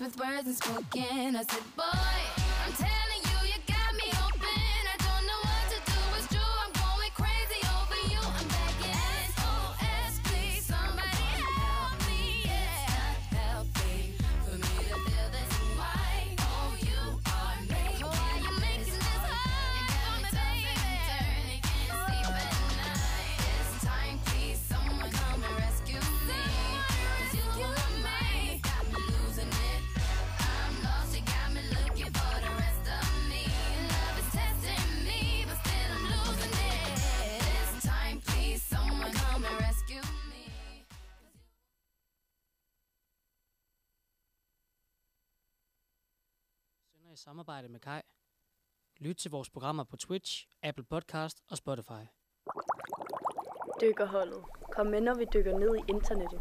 with words unspoken. I said, boy, Lyt til vores programmer på Twitch, Apple Podcast og Spotify. Dykkerholdet. Kom med, når vi dykker ned i internettet.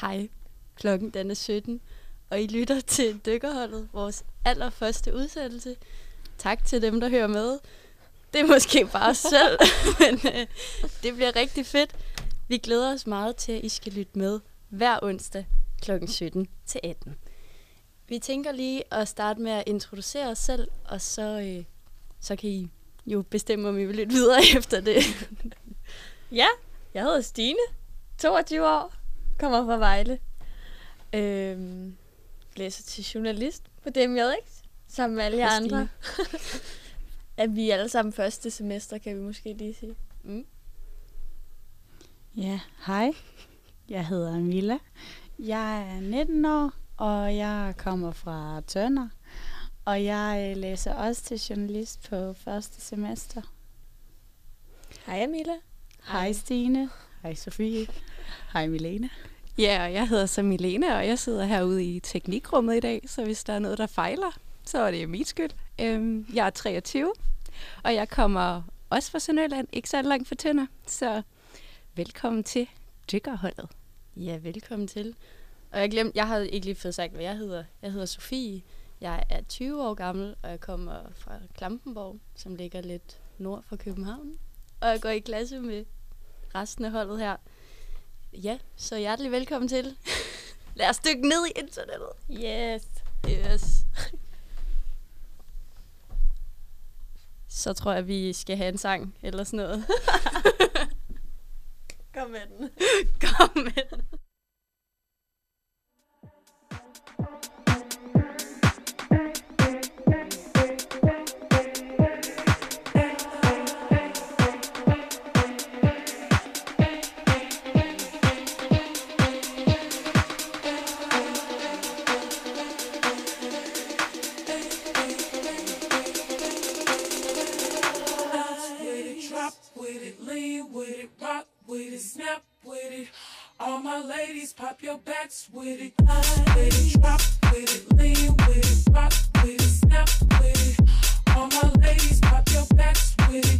Hej, klokken den er 17, og I lytter til Dykkerholdet, vores allerførste udsættelse. Tak til dem, der hører med. Det er måske bare os selv, men øh, det bliver rigtig fedt. Vi glæder os meget til, at I skal lytte med hver onsdag kl. 17 til 18. Vi tænker lige at starte med at introducere os selv, og så, øh, så kan I jo bestemme, om I vil lytte videre efter det. Ja, jeg hedder Stine, 22 år, kommer fra Vejle. Øhm, læser til journalist på DMJX, sammen med alle jer andre. at vi er alle sammen første semester, kan vi måske lige sige. Mm. Ja, hej. Jeg hedder Mila. Jeg er 19 år, og jeg kommer fra Tønder. Og jeg øh, læser også til journalist på første semester. Hej Amila. Hej Stine. Hej Sofie. Hej Milene. Ja, og jeg hedder så Milene, og jeg sidder herude i teknikrummet i dag, så hvis der er noget, der fejler, så er det min skyld. Øhm, jeg er 23, og jeg kommer også fra Sønderjylland, ikke så langt fra Tønder, så velkommen til dykkerholdet. Ja, velkommen til. Og jeg glemte, jeg har ikke lige fået sagt, hvad jeg hedder. Jeg hedder Sofie. Jeg er 20 år gammel, og jeg kommer fra Klampenborg, som ligger lidt nord for København. Og jeg går i klasse med resten af holdet her. Ja, så hjertelig velkommen til. Lad os dykke ned i internettet. Yes. Yes. Så tror jeg, vi skal have en sang eller sådan noget. Kom med den. Kom med den. Snap with it. All my ladies, pop your backs with it. It, drop with it, lean with it, rock with it, snap with it. All my ladies, pop your backs with it.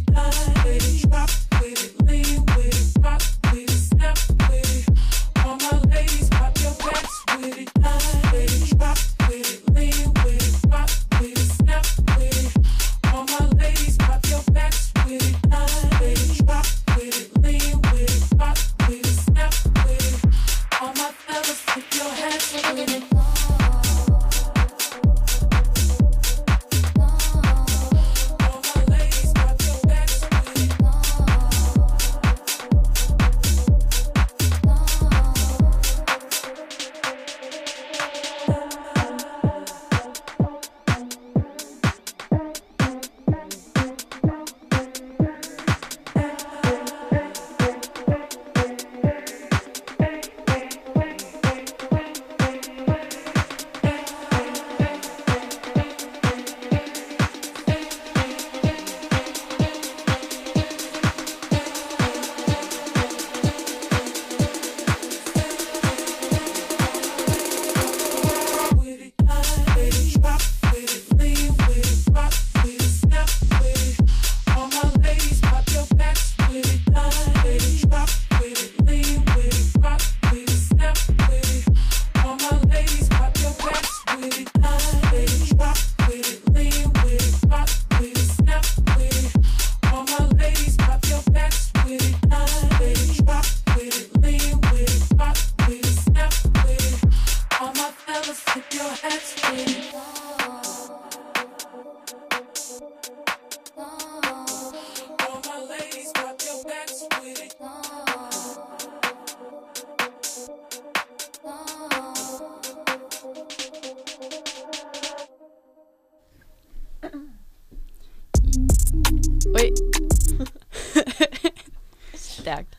Stærkt.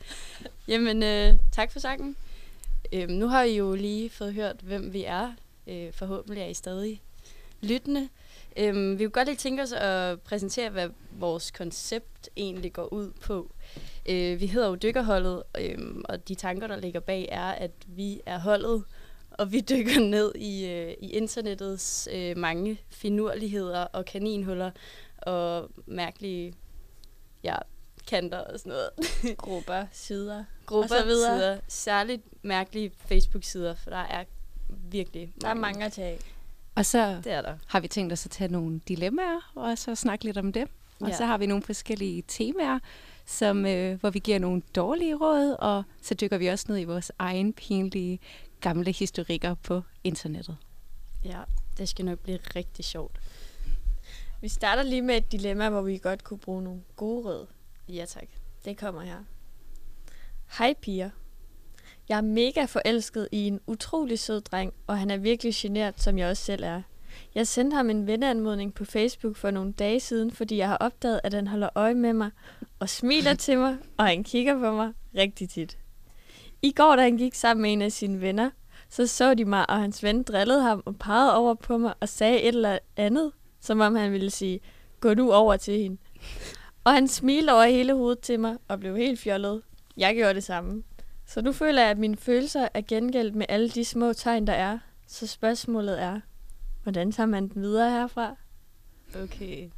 Jamen, øh, tak for sangen. Øhm, nu har I jo lige fået hørt, hvem vi er. Øh, forhåbentlig er I stadig lyttende. Øhm, vi kunne godt lige tænke os at præsentere, hvad vores koncept egentlig går ud på. Øh, vi hedder jo Dykkerholdet, øhm, og de tanker, der ligger bag, er, at vi er holdet, og vi dykker ned i, øh, i internettets øh, mange finurligheder og kaninhuller og mærkelige ja, kanter og sådan noget. Grupper, sider. Grupper, Og så videre. sider, særligt mærkelige Facebook-sider, for der er virkelig Der er mange at tage af. Og så Det er der. har vi tænkt os at tage nogle dilemmaer, og så snakke lidt om dem. Og Ja. så har vi nogle forskellige temaer, som, øh, hvor vi giver nogle dårlige råd, og så dykker vi også ned i vores egen pinlige gamle historikker på internettet. Ja, det skal nok blive rigtig sjovt. Vi starter lige med et dilemma, hvor vi godt kunne bruge nogle gode råd. Ja, tak. Det kommer her. Hej piger. Jeg er mega forelsket i en utrolig sød dreng, og han er virkelig genert, som jeg også selv er. Jeg sendte ham en venneanmodning på Facebook for nogle dage siden, fordi jeg har opdaget, at han holder øje med mig og smiler til mig, og han kigger på mig rigtig tit. I går, da han gik sammen med en af sine venner, så så de mig, og hans ven drillede ham og pegede over på mig og sagde et eller andet, som om han ville sige, gå nu over til hende. Og han smilte over hele hovedet til mig og blev helt fjollet. Jeg gjorde det samme. Så nu føler jeg, at mine følelser er gengældt med alle de små tegn, der er. Så spørgsmålet er, hvordan tager man den videre herfra? Okay.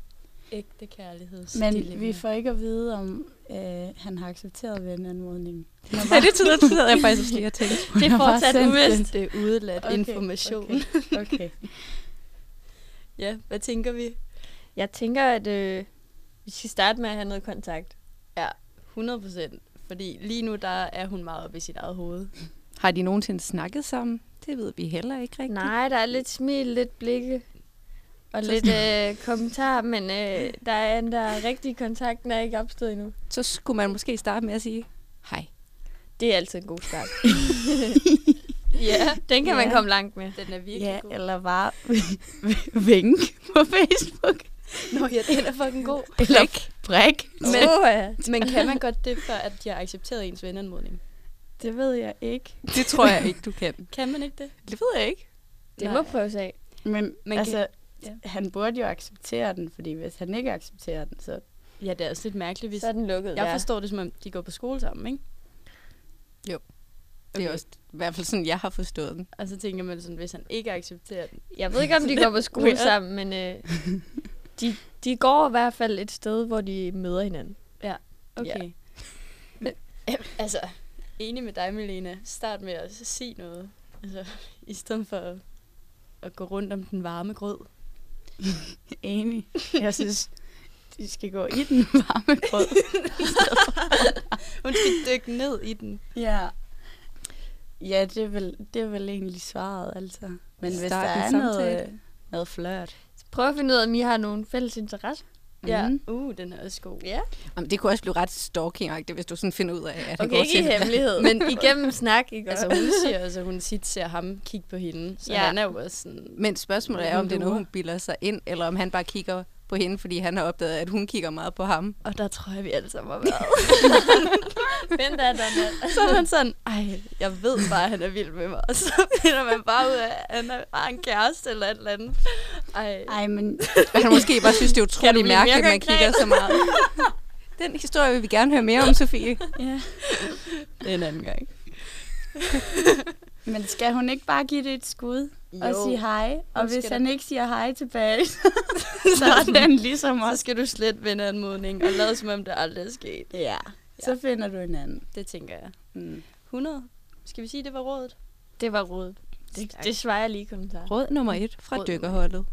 Ægte kærligheds. Men vi får ikke at vide, om øh, han har accepteret venanmodningen. Ja, det tyder, det tyder jeg faktisk også lige at tænke. Det er fortsat uvist. Det er udeladt Okay, information. Okay. okay. Ja, hvad tænker vi? Jeg tænker, at øh, vi skal starte med at have noget kontakt. 100 procent. Fordi lige nu, der er hun meget oppe i sit eget hoved. Har de nogensinde snakket sammen? Det ved vi heller ikke rigtigt. Nej, der er lidt smil, lidt blikke og lidt øh, kommentar, men øh, der er en der rigtig kontakten er ikke opstået endnu. Så skulle man måske starte med at sige, hej. Det er altid en god start. Ja, Den kan man Ja. komme langt med. den er virkelig Ja, god. eller bare vink på Facebook. Nå ja, den er fucking god. Eller bræk. Men, ja. men kan man godt det, før at de har accepteret ens venanmodning? Det ved jeg ikke. Det tror jeg ikke, du kan. Kan man ikke det? Det ved jeg ikke. Det Nej. må prøves af. Men Man altså, ja. ja. han burde jo acceptere den, fordi hvis han ikke accepterer den, så... Ja, det er også lidt mærkeligt, hvis... Så er den lukket. Jeg ja. forstår det, som om de går på skole sammen, ikke? Det er også i hvert fald sådan, jeg har forstået den. Og så tænker man sådan, hvis han ikke accepterer den. Jeg ved ikke, om de går på skole sammen, men øh, de, de går i hvert fald et sted, hvor de møder hinanden. Okay. Men, altså, enig med dig, Melena. Start med at sige noget. Altså, i stedet for at, at gå rundt om den varme grød. Enig. Jeg synes, de skal gå i den varme grød. Hun skal dykke ned i den. ja. Ja, det er, vel, det er vel egentlig svaret, altså. Men hvis Start der en er samtale. noget, noget flørt. Prøv at finde ud af, om I har nogle fælles interesser. Ja. Mm. Uh, den er også god. Ja. Jamen, det kunne også blive ret stalking hvis du sådan finder ud af, at han Okay, går ikke i til hemmelighed, men igennem snak, ikke? Altså, hun siger, altså, hun tit ser ham kigge på hende. Så Ja. han er jo også sådan... Men spørgsmålet er, om det er noget, hun bilder sig ind, eller om han bare kigger på hende, fordi han har opdaget, at hun kigger meget på ham. Og der tror jeg, vi alle sammen har været. Vent da, da, så er man sådan, ej, jeg ved bare, at han er vild med mig. Og så finder man bare ud af, at han er bare en kæreste eller et eller andet. Ej, Ej, men han måske bare synes, det er utroligt mærkeligt, at man kigger så meget. Den historie vil vi gerne høre mere om, Sofie. ja. det er en anden gang. Men skal hun ikke bare give det et skud og sige hej? Og hvis han ikke siger hej tilbage, så, så er den ligesom Så også. skal du slet vende anmodning og lade som om det aldrig er sket. Ja, så finder du en anden. Det tænker jeg. Mm. 100. Skal vi sige, det var rådet? Det var rådet. Det, det svarer jeg lige kommentar. Råd nummer et fra Råd dykkerholdet.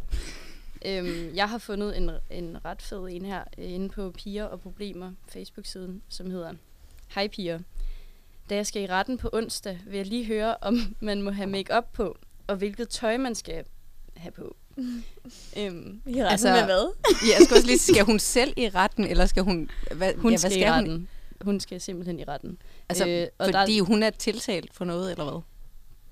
Øhm, jeg har fundet en, en ret fed en her øh, inde på Piger og Problemer Facebook-siden, som hedder Hej piger. Da jeg skal i retten på onsdag, vil jeg lige høre, om man må have make på, og hvilket tøj man skal have på. øhm, I retten Altså, med hvad? Ja, jeg skal også lige skal hun selv i retten, eller skal hun... Hvad, hun ja, skal, hvad i skal hun? retten. Hun skal simpelthen i retten. Altså, Øh, og fordi der- hun er tiltalt for noget, eller hvad?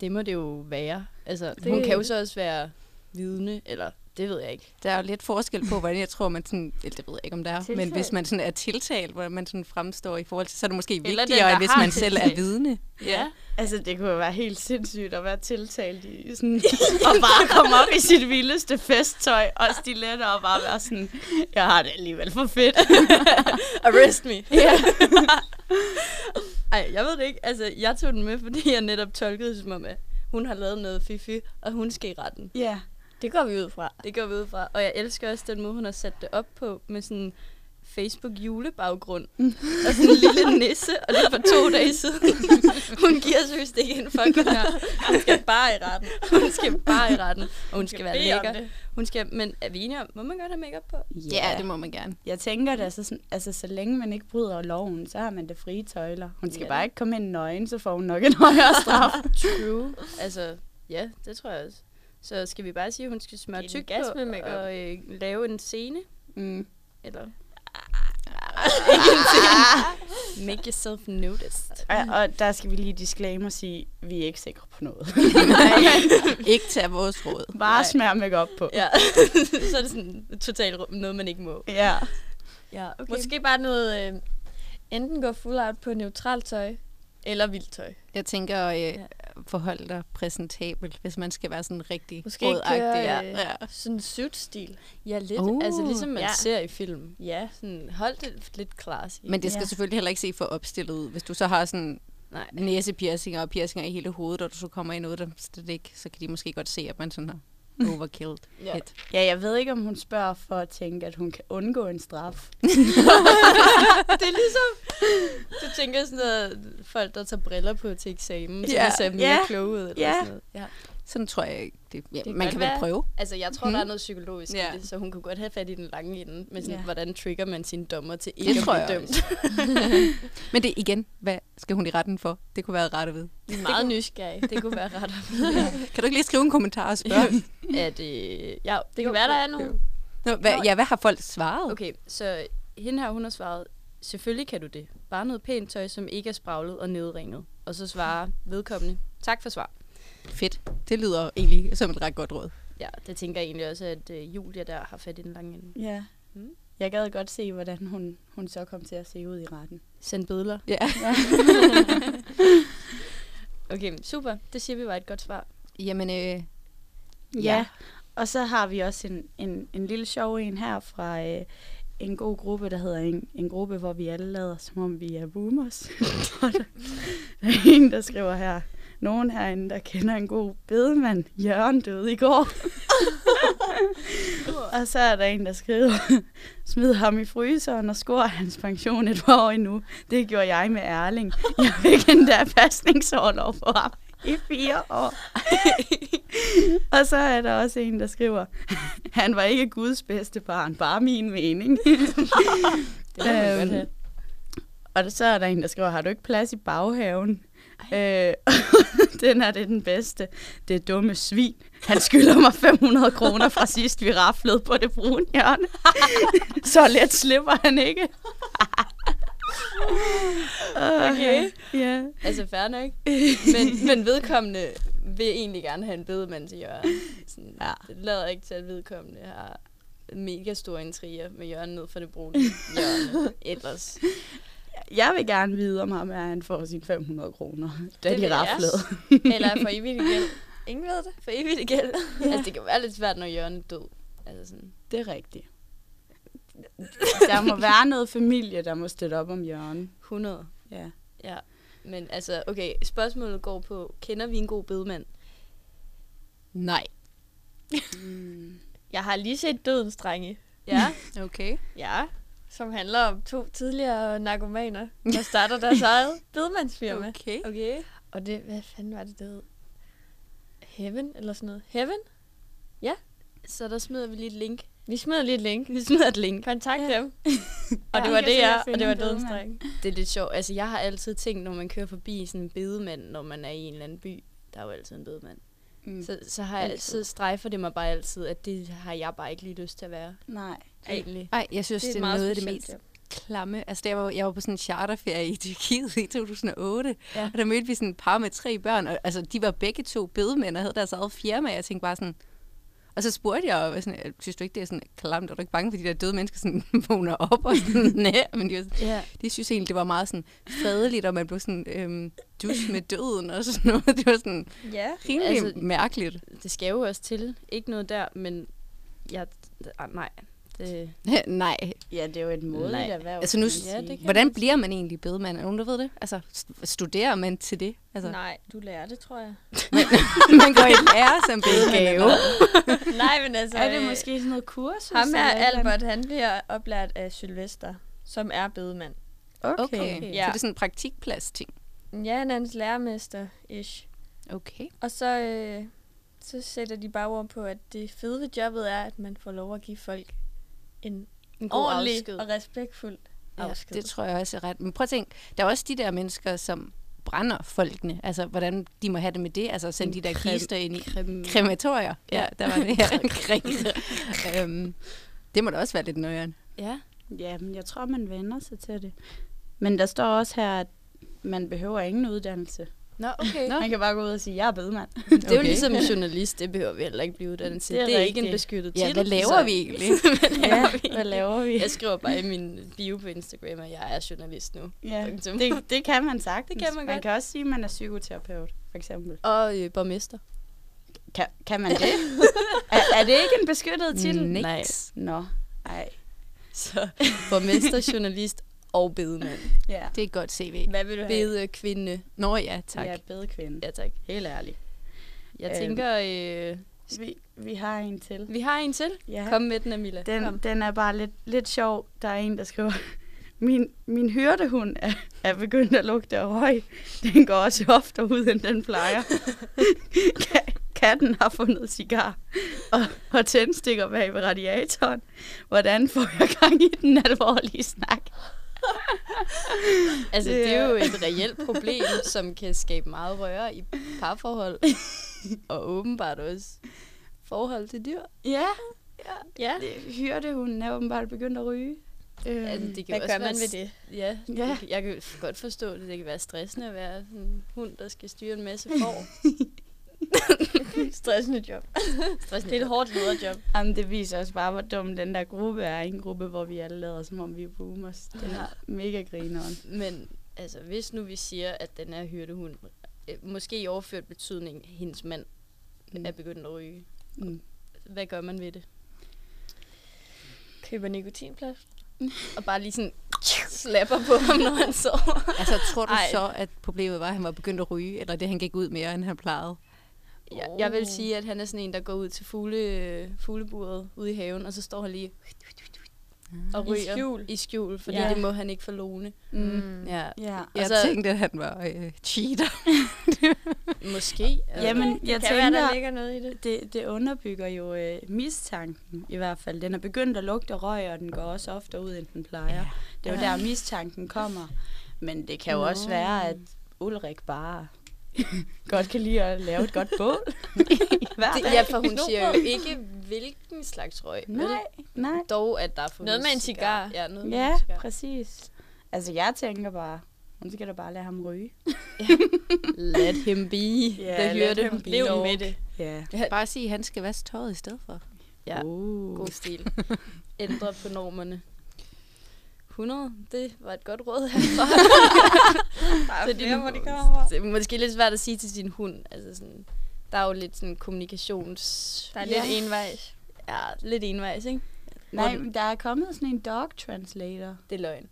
Det må det jo være. Altså, det... hun kan jo så også være vidne, eller Det ved jeg ikke. Der er jo lidt forskel på, hvordan jeg tror, man sådan... Eller det ved jeg ikke, om der er. Men Tiltalt. hvis man sådan er tiltalt, hvordan man sådan fremstår i forhold til... Så er det måske den, vigtigere, der end hvis man selv er tiltalt. vidne. Ja. Altså, det kunne jo være helt sindssygt at være tiltalt i sådan... og bare komme op i sit vildeste festtøj og stiletter og bare være sådan... Jeg har det alligevel for fedt. Arrest me. ja. Ej, jeg ved det ikke. Altså, jeg tog den med, fordi jeg netop tolkede det som om, at hun har lavet noget fifi, og hun skal i retten. ja. Det går vi ud fra. Det går vi ud fra. Og jeg elsker også den måde, hun har sat det op på, med sådan Facebook julebaggrund. og sådan en lille nisse, og det er for to dage siden. hun giver seriøst ikke en fucking her. Hun skal bare i retten. Hun skal bare i retten. Og hun skal være bede om lækker. Hun skal, men er vi enige om, må man godt have makeup på? Ja, det må man gerne. Jeg tænker, at altså, sådan, altså, så længe man ikke bryder loven, så har man det frie tøjler. Hun skal ja. bare ikke komme ind nøgen, så får hun nok en højere straf. True. altså, ja, det tror jeg også. Så skal vi bare sige, at hun skal smøre tyk på og øh, lave en scene? Mm. Eller? Make yourself noticed. Og, og der skal vi lige disclaimer og sige, at vi er ikke sikre på noget. ikke tage vores råd. Bare Nej. smær make op på. Ja, så er det sådan totalt noget, man ikke må. Ja. Ja, okay. Måske bare noget, øh, enten gå full out på neutralt tøj, eller vildt tøj. Jeg tænker, øh, forhold dig præsentabelt, hvis man skal være sådan rigtig Måske rådagtig. køre, Ja. øh, Ja. Sådan suit-stil. Ja, lidt. Uh, Uh, altså ligesom man ja. ja. ser i film. Ja. Sådan, hold det lidt classy. Men det skal Ja. selvfølgelig heller ikke se for opstillet ud. Hvis du så har sådan Nej. næsepiercinger og piercinger i hele hovedet, og du så kommer i noget, der slet ikke, så kan de måske godt se, at man sådan har overkilled Ja. ja, jeg ved ikke, om hun spørger for at tænke, at hun kan undgå en straf. det er ligesom, du tænker sådan noget, folk, der tager briller på til eksamen, så Ja. de ser mere Ja. kloge ud. Eller Ja. sådan noget. ja. Sådan tror jeg ikke. Det, ja, Det man kan vel være. prøve. Altså, jeg tror, Mhm. der er noget psykologisk Ja. i det, så hun kunne godt have fat i den lange ende, med sådan, Ja. hvordan trigger man sine dommer til Det ikke tror at blive dømt. Men det igen, hvad skal hun i retten for? Det kunne være ret at vide. Vi er meget nysgerrige. Det kunne være ret. Kan du ikke lige skrive en kommentar og spørge? at, øh, ja, Det kan være, der er nogle... Nå, hvad, ja, hvad har folk svaret? Okay, så hende her, hun har svaret, selvfølgelig kan du det. Bare noget pænt tøj, som ikke er spraglet og nedringet. Og så svarer vedkommende, tak for svar. Fedt. Det lyder egentlig som et ret godt råd. Ja, det tænker jeg egentlig også, at øh, Julia der har fat i den lange ende. Ja. Mm. Jeg gad godt se, hvordan hun, hun så kom til at se ud i retten. Send billeder. Ja. Okay, super. Det siger vi var et godt svar. Jamen, øh, Ja. Og så har vi også en, en, en lille sjov en her fra øh, en god gruppe, der hedder en, en gruppe, hvor vi alle lader, som om vi er boomers. Der er en, der skriver her, nogen herinde, der kender en god bedemand. Jørgen døde i går. og så er der en, der skriver, smid ham i fryseren og skår hans pension et par år endnu. Det gjorde jeg med Erling. Jeg fik endda pasningsårlov på ham i fire år. og så er der også en, der skriver, han var ikke Guds bedste barn, bare min mening. Det godt have. Og så er der en, der skriver, har du ikke plads i baghaven? Øh, den er det den bedste. Det er dumme svin. Han skylder mig 500 kroner fra sidst, vi raflede på det brune hjørne. så let slipper han ikke. Okay. Ja. Altså, fair nok. Men, men vedkommende vil egentlig gerne have en bedemand til Jørgen. Sådan, Ja. Det lader ikke til, at vedkommende har mega store intriger med Jørgen ned for det brune hjørne. Ellers. Jeg vil gerne vide, om ham er, han får sine 500 kroner, da Det de raflede. Eller for evigt igen. Ingen ved det. For evigt igen. Ja. Altså, det kan være lidt svært, når Jørgen er død. Altså sådan. Det er rigtigt. Der må være noget familie, der må støtte op om Jørgen. 100. Ja. Ja. Men altså, okay, spørgsmålet går på, kender vi en god bedemand? nej. Jeg har lige set Dødens Drenge. Ja. Okay. Ja. Som handler om to tidligere narkomaner, der starter deres eget bedemandsfirma. Okay. Okay. Og det, hvad fanden var det, det hed? Heaven, eller sådan noget. Heaven? Så der smider vi lige et link. Vi smider lige et link. Vi smider et link. Kontakt Ja. dem. og Ja, det var det, jeg, og det var en Dødens. Drenge. Det er lidt sjovt. Altså, jeg har altid tænkt, når man kører forbi sådan en bedemand, når man er i en eller anden by, der er jo altid en bedemand. Mm. Så, så har jeg Altid. altid strejfer det mig bare altid, at det har jeg bare ikke lige lyst til at være. Nej. Egentlig. Ej, jeg synes, det, et det er noget af det mest job. klamme. Altså, der var, jeg var på sådan en charterferie i Tyrkiet i 2008, Ja. og der mødte vi sådan et par med tre børn, og altså, de var begge to bedemænd og havde deres eget firma, og jeg tænkte bare sådan, Og så spurgte jeg, og sådan, "Øh, synes du ikke, det er sådan klamt? Er du ikke bange for de der døde mennesker, sådan vågner op og sådan, nej, men de, var sådan, Ja. de synes egentlig, det var meget sådan fredeligt, og man blev sådan øhm, dus med døden og sådan noget. Det var sådan Ja. rimelig altså, mærkeligt. Det skal jo også til. Ikke noget der, men jeg... Ah, nej. Det, nej. Ja, det er jo et modigt Nej. erhverv. Altså nu, man Ja, det hvordan bliver man egentlig bedemand? Er nogen, der ved det? Altså, st- studerer man til det? Altså, Nej, du lærer det, tror jeg. man går i lære som bedemand. Nej, men altså... Er det øh, måske sådan noget kursus? Ham her? Albert, han bliver oplært af Sylvester, som er bedemand. Okay. okay. Ja. Så det er sådan en praktikplads-ting. Ja, han er hans lærermester-ish. Okay. Og så, øh, så sætter de bare ord på, at det fede ved jobbet er, at man får lov at give folk en, en god ordentlig afsked. og respektfuld Ja, afsked. Det tror jeg også er ret. Men prøv at tænke, der er også de der mennesker, som brænder folkene. Altså, hvordan de må have det med det. Altså, sende de der Krem- kister ind i Krem, krematorier. Ja, Ja. der var det her. øhm, det må da også være lidt nøjeren. ja. Ja, men jeg tror, man vender sig til det. Men der står også her, at man behøver ingen uddannelse. Nå, okay. Nå. Man kan bare gå ud og sige, jeg er bedemand. Det er jo Okay. ligesom en journalist, det behøver vi heller ikke blive uddannet til. Det er Det er, ikke en beskyttet Ja, titel. hvad laver så- vi egentlig? ja, hvad laver vi? Jeg skriver bare i min bio på Instagram, at jeg er journalist nu. Ja, det, det kan man sagtens. Det kan man Man godt. kan også sige, at man er psykoterapeut, for eksempel. Og øh, borgmester. Kan, kan man det? er, er det ikke en beskyttet titel? Niks. Nå, ej. Så borgmester, journalist og bedemand. Ja, Det er et godt CV. Hvad vil du have? Bede kvinde. Nå ja, tak. jeg er bedekvinde. Ja, tak. Helt ærligt. Jeg Øhm. tænker, øh, Vi, vi har en til. vi har en til. Ja. Kom med den, Amila. Den, Kom. den er bare lidt, lidt sjov. Der er en, der skriver, min, min hyrdehund er, er begyndt at lugte af røg. Den går også oftere ud, end den plejer. Ka- Katten har fundet cigar og, og tændstikker bag ved radiatoren. Hvordan får jeg gang i den alvorlige snak? Altså, Det er jo et reelt problem, som kan skabe meget røre i parforhold. og åbenbart også forhold til dyr. Ja, Ja. det- hyrdehunden er åbenbart begyndt at ryge. Øhm, Altså, det kan Hvad også gør man ved det? Ja, Ja. ja. Det, jeg kan godt forstå det. Det kan være stressende at være en hund, der skal styre en masse får. Stressende job. stressende Det er et hårdt lederjob. Jamen, det viser også bare, hvor dum den der gruppe er. En gruppe, hvor vi alle lader, som om vi er boomers. Den er mega grineren. Men altså, hvis nu vi siger, at den er hyrdehund, øh, måske i overført betydning, hendes mand Mm. mm. er begyndt at ryge. Mm. Hvad gør man ved det? Køber nikotinplads. Og bare lige sådan slapper på ham, når han sover. Altså, tror du Ej. så, at problemet var, at han var begyndt at ryge, eller det, han gik ud mere, end han plejede? Jeg, jeg vil sige, at han er sådan en, der går ud til fugle, fugleburet ude i haven, og så står han lige og I ryger skjul. i skjul fordi Ja. ja. det må han ikke få låne. Mm. Ja, Ja. Jeg Altså- tænkte, at han var øh, cheater. måske. Altså, Jamen, jeg kan være, der tænker, ligger noget i det. det, det underbygger jo øh, mistanken i hvert fald. Den er begyndt at lugte røg, og den går også ofte ud, end den plejer. Ja. Det er jo der, mistanken kommer. Men det kan jo også Nå. være, at Ulrik bare godt kan lide at lave et godt bål. Hver det, dag. ja, for hun siger jo ikke, hvilken slags røg. vel? Nej, nej. Dog, at der er fundet Noget med en cigar. Ja, noget med Ja, en cigar. præcis. Altså, jeg tænker bare, hun skal da bare lade ham ryge. Let him be. Ja, det let hørte him be. Lev med med det. Ja. Bare sige, at han skal vaske tøjet i stedet for. Ja, Uh. god stil. Ændre på normerne. 100, det var et godt råd herfra. Der er Så flere, din- hvor de kommer. Det er måske lidt svært at sige til sin hund. Altså sådan, der er jo lidt sådan kommunikations... Der er Ja. lidt envejs. Ja, lidt envejs, ikke? Nej, men der er kommet sådan en dog translator. Det er løgn.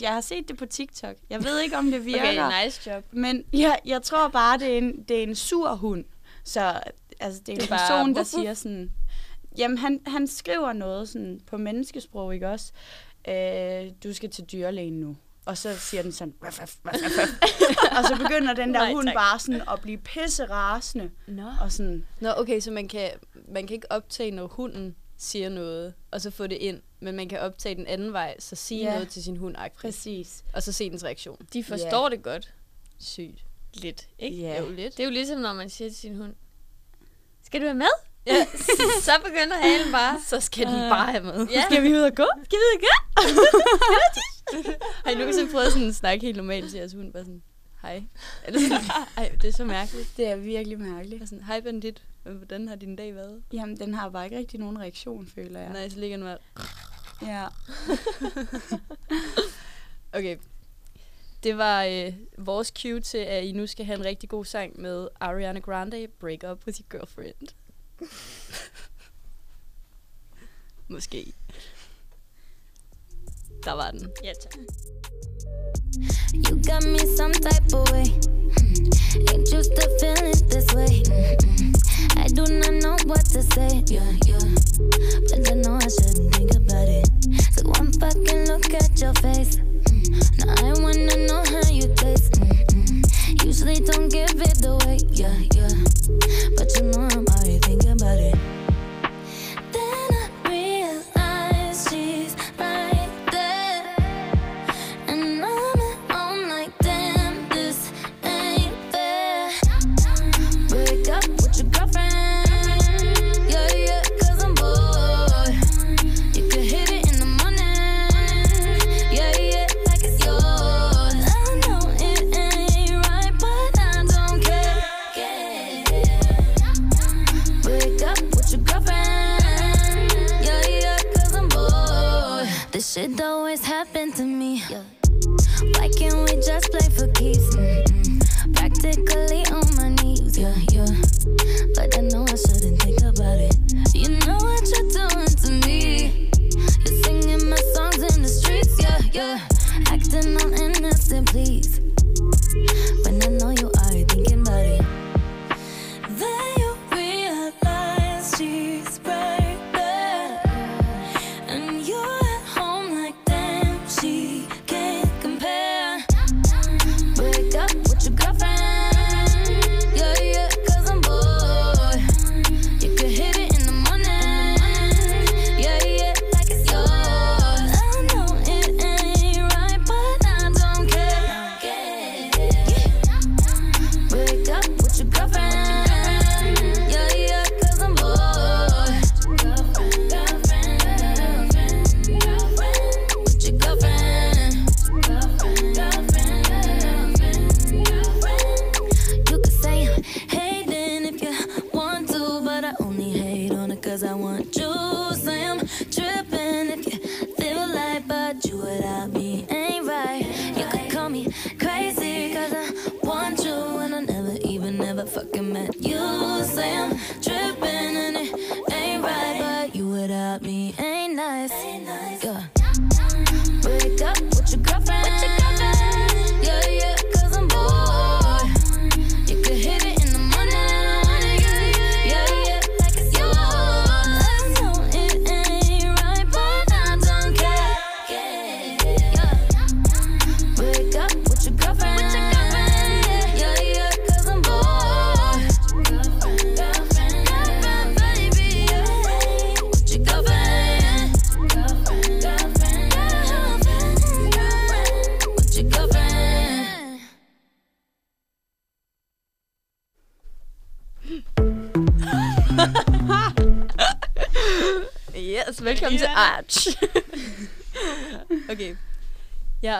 Jeg har set det på TikTok. Jeg ved ikke, om det virker. Okay, nice job. Men jeg, jeg tror bare, det er, en, det er en sur hund. Så altså, det er en Det det er bare person, der siger sådan... Jamen, han, han skriver noget sådan på menneskesprog, ikke også? Øh, du skal til dyrlægen nu. Og så siger den sådan... Ruff, ruff, ruff, og så begynder den der Nej, hund tak. bare sådan at blive pisse rasende. Nå. Og sådan, Nå, okay, så man kan, man kan ikke optage, når hunden siger noget, og så få det ind, men man kan optage den anden vej, så sige Ja. noget til sin hund, præcis. og så se dens reaktion. De forstår det godt. Sygt. Lidt, ikke? Ja. Jo, lidt. Det er jo ligesom, når man siger til sin hund, skal du være med? Ja. Så begynder halen bare. Så skal den bare have med. Ja. Skal vi ud og gå? Skal vi ud og gå? Har I nogensinde prøvet sådan at snakke helt normalt til jeres hund? Bare sådan, hej. Eller sådan, ej, det er så mærkeligt. Det er virkelig mærkeligt. Sådan, hej bandit. Hvordan har din dag været? Jamen, den har bare ikke rigtig nogen reaktion, føler jeg. Nej, så ligger den bare... Ja. Okay. Det var øh, vores cue til, at I nu skal have en rigtig god sang med Ariana Grande, Break Up With Your Girlfriend. Måske. Der var den. Ja, tak. You got me some type of way. Mm. Ain't used to feeling this way. I do not know what to say. Yeah, yeah. But I know I shouldn't think about it. One fucking look at your face.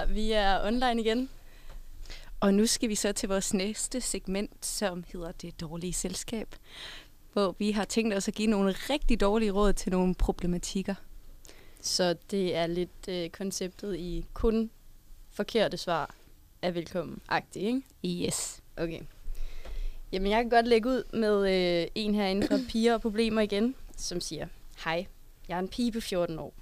Vi er online igen. Og nu skal vi så til vores næste segment, som hedder Det dårlige selskab, hvor vi har tænkt os at give nogle rigtig dårlige råd til nogle problematikker. Så det er lidt øh, konceptet i kun forkerte svar er velkommen-agtigt, ikke? Yes. Okay. Jamen, jeg kan godt lægge ud med øh, en herinde fra Piger og Problemer igen, som siger, Hej, jeg er en pige på 14 år,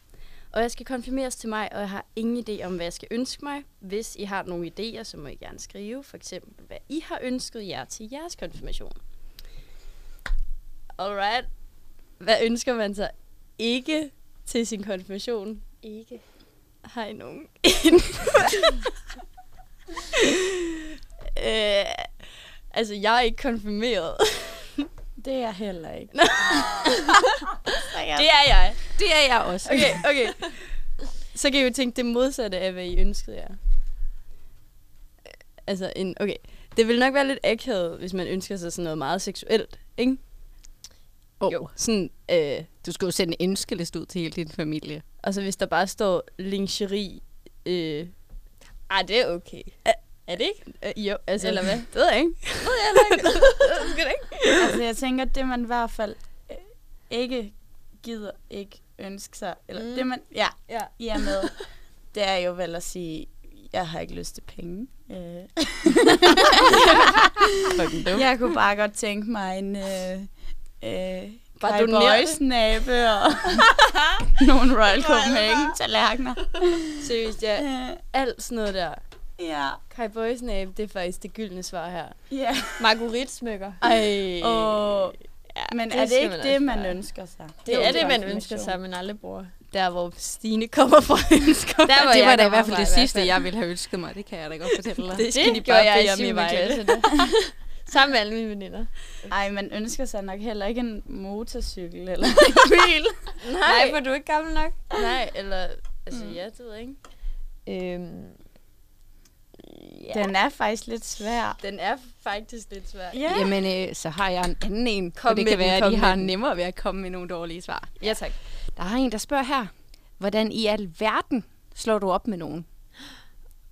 og jeg skal konfirmeres til mig, og jeg har ingen idé om, hvad jeg skal ønske mig. Hvis I har nogle idéer, så må I gerne skrive, for eksempel, hvad I har ønsket jer til jeres konfirmation. Alright. Hvad ønsker man sig ikke til sin konfirmation? Ikke. Har I nogen? øh, altså, jeg er ikke konfirmeret. Det er jeg heller ikke. det er jeg. Det er jeg også. Okay, okay. Så kan I jo tænke det modsatte af, hvad I ønskede jer. Altså, en, okay. Det vil nok være lidt akavet, hvis man ønsker sig sådan noget meget seksuelt, ikke? Oh. Jo, sådan, øh, Du skal jo sende en ønskeliste ud til hele din familie. og så hvis der bare står lingerie, øh, ah, det er okay. Er det ikke? Øh, jo, altså, Eller hvad? Det ved jeg ikke. altså, jeg tænker, det man i hvert fald øh, ikke gider ikke ønske sig, eller Mm. det man, ja, Ja. I er med, det er jo vel at sige, jeg har ikke lyst til penge. Øh. jeg kunne bare godt tænke mig en øh, øh, Bare donere og nogle Royal Copenhagen tallerkener. Seriøst, ja. Øh, Alt sådan noget der. ja, Kai Boys næb, det er faktisk det gyldne svar her. ja. Marguerite-smykker. Ej. Og, Ja, men det er det ikke man det, man ønsker sig? Det er det, man ønsker sig, men aldrig bruger. Der, hvor Stine kommer fra, ønsker Der, hvor det var da i hvert fald det sidste, jeg ville have ønsket mig. Det kan jeg da godt fortælle dig. Det skal Det de gjorde bare jeg bede i om i 7. vejen. klasse. da. Sammen med alle mine veninder. Ej, man ønsker sig nok heller ikke en motorcykel eller en bil. Nej, for du er ikke gammel nok. Nej, eller... Altså, Mm. ja, det ved jeg ikke. Øhm, Ja. Den er faktisk lidt svær. Den er faktisk lidt svær. Ja. Jamen, øh, så har jeg en anden en. Kom og det med kan den, være, at I har den. nemmere ved at komme med nogle dårlige svar. Ja, tak. Der er en, der spørger her. Hvordan i alverden slår du op med nogen?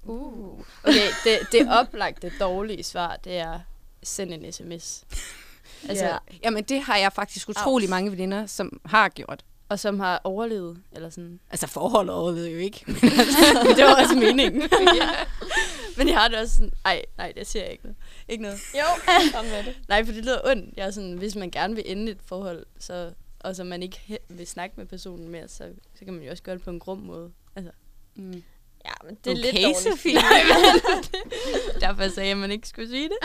Uh. Okay, det, det oplagte dårlige svar, det er send en sms. Altså, Ja. ja. Jamen, det har jeg faktisk utrolig mange veninder, som har gjort. Og som har overlevet, eller sådan. Altså, forholdet overlevede jo ikke. det var også meningen. ja. Men jeg har det også sådan, ej, nej, det siger jeg ikke noget. Ikke noget. jo, kom med det. Nej, for det lyder ondt. Jeg er sådan, hvis man gerne vil ende et forhold, så, og så man ikke vil snakke med personen mere, så, så kan man jo også gøre det på en grum måde. Altså, Mm. Ja, men det er Okay, lidt dårligt. Sofie. derfor sagde jeg, at man ikke skulle sige det.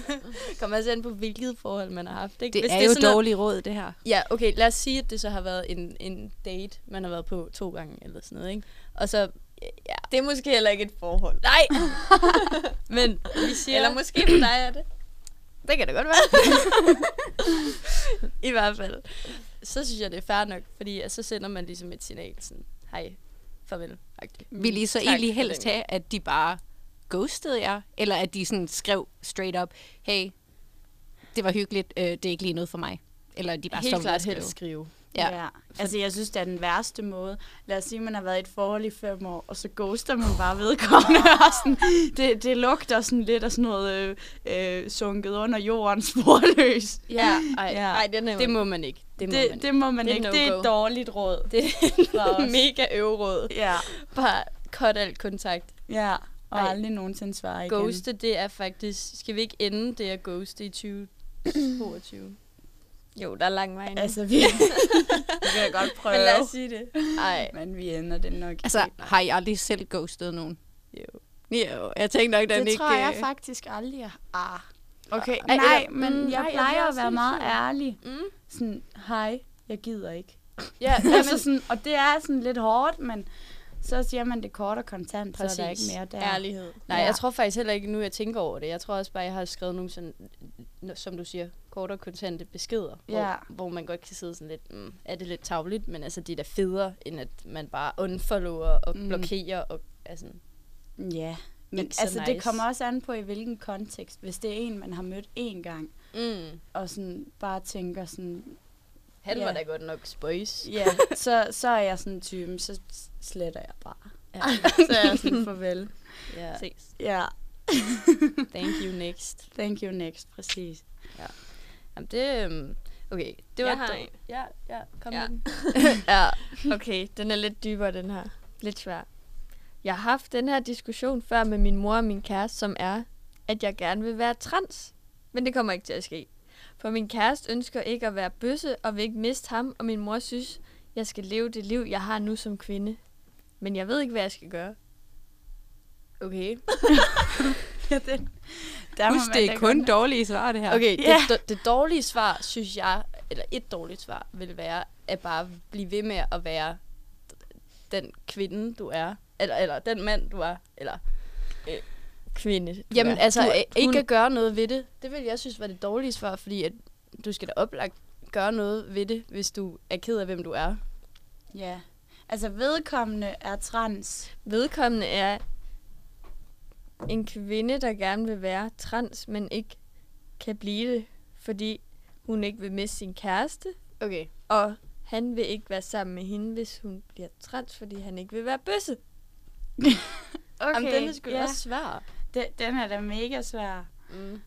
Kommer altså an på, hvilket forhold man har haft. Ikke? Det Hvis er jo sådan noget- dårligt råd, det her. Ja, okay, lad os sige, at det så har været en, en date, man har været på to gange eller sådan noget, ikke? Og så, ja, Det er måske heller ikke et forhold. nej! Men vi siger... Eller måske for dig er det. Det kan det godt være. I hvert fald. Så synes jeg, det er fair nok, fordi så sender man ligesom et signal, sådan, hej, farvel. Vil I så Tak egentlig helst have, at de bare ghostede jer? Eller at de sådan skrev straight up, hey, det var hyggeligt, øh, det er ikke lige noget for mig? Eller at de bare Helt klart helst skrive. Ja. Ja. Altså, jeg synes, det er den værste måde. Lad os sige, at man har været i et forhold i fem år, og så ghoster man bare vedkommende. og sådan, det, det lugter sådan lidt af sådan noget øh, øh, sunket under jorden sporløs. Ja, ej, Ja. ej den er det må man ikke. Det må man Det, ikke. det må man Det er ikke. no Det er et dårligt råd. Det er mega øvråd. Ja, Bare cut alt kontakt. ja. Og Ej. aldrig nogensinde svare igen. Ghoste, det er faktisk... Skal vi ikke ende det at ghoste i 2022? Jo, der er lang vej endnu. Altså, vi, vi kan godt prøve. Men lad os sige det. Ej, Men vi ender det nok Altså, ikke. har I aldrig selv ghostet nogen? jo. Jo, jeg tænkte nok, den det ikke... tror jeg øh, faktisk aldrig. jeg- Ah. Okay, Ej, nej, eller- men mm, jeg jeg plejer bliver at være meget ærlig. Mm. Sådan, hej, jeg gider ikke. Ja, altså sådan, og det er sådan lidt hårdt, men så siger man det kort og kontant, så er der ikke Præcis. mere der. Ærlighed. Nej, Ja. jeg tror faktisk heller ikke, nu jeg tænker over det. Jeg tror også bare, jeg har skrevet nogle sådan, som du siger, korte og kontante beskeder. Ja. Hvor, hvor man godt kan sidde sådan lidt, mm, er det lidt tavligt, men altså de er da federe, end at man bare unfollower og Mm. blokerer. Og, altså, Ja, men Ikke altså det nice. kommer også an på, i hvilken kontekst. Hvis det er en, man har mødt én gang, mm. og sådan bare tænker sådan, Han Ja. var da godt nok spøjs. ja, så, så er jeg sådan typen, så sletter jeg bare. Ja. så er jeg sådan, farvel. ja. Ses. Ja, Thank you, next. thank you next, præcis. Jamen, det, øhm, okay, det var Jeg har en. Ja, ja, kom Ja. med den. ja. Okay, den er lidt dybere, den her. Lidt svær. Jeg har haft den her diskussion før med min mor og min kæreste, som er, at jeg gerne vil være trans. Men det kommer ikke til at ske. For min kæreste ønsker ikke at være bøsse og vil ikke miste ham, og min mor synes, jeg skal leve det liv, jeg har nu som kvinde. Men jeg ved ikke, hvad jeg skal gøre. Okay. Ja, den, der Husk, man det er kun dårlige svar, det her. Okay, Ja. det, det, dårlige svar, synes jeg, eller et dårligt svar, vil være, at bare blive ved med at være den kvinde, du er. Eller, eller den mand, du er. Eller, Kvinde. du jamen, er. altså, Du- øh, ikke hun- at gøre noget ved det. Det vil jeg synes var det dårlige svar, fordi at du skal da oplagt gøre noget ved det, hvis du er ked af, hvem du er. Ja, altså vedkommende er trans. Vedkommende er en kvinde, der gerne vil være trans, men ikke kan blive det, fordi hun ikke vil miste sin kæreste, Okay. og han vil ikke være sammen med hende, hvis hun bliver trans, fordi han ikke vil være bøsse. Okay, Jamen, den er sgu da ja. også svær. Den, den er da mega svær. Mm.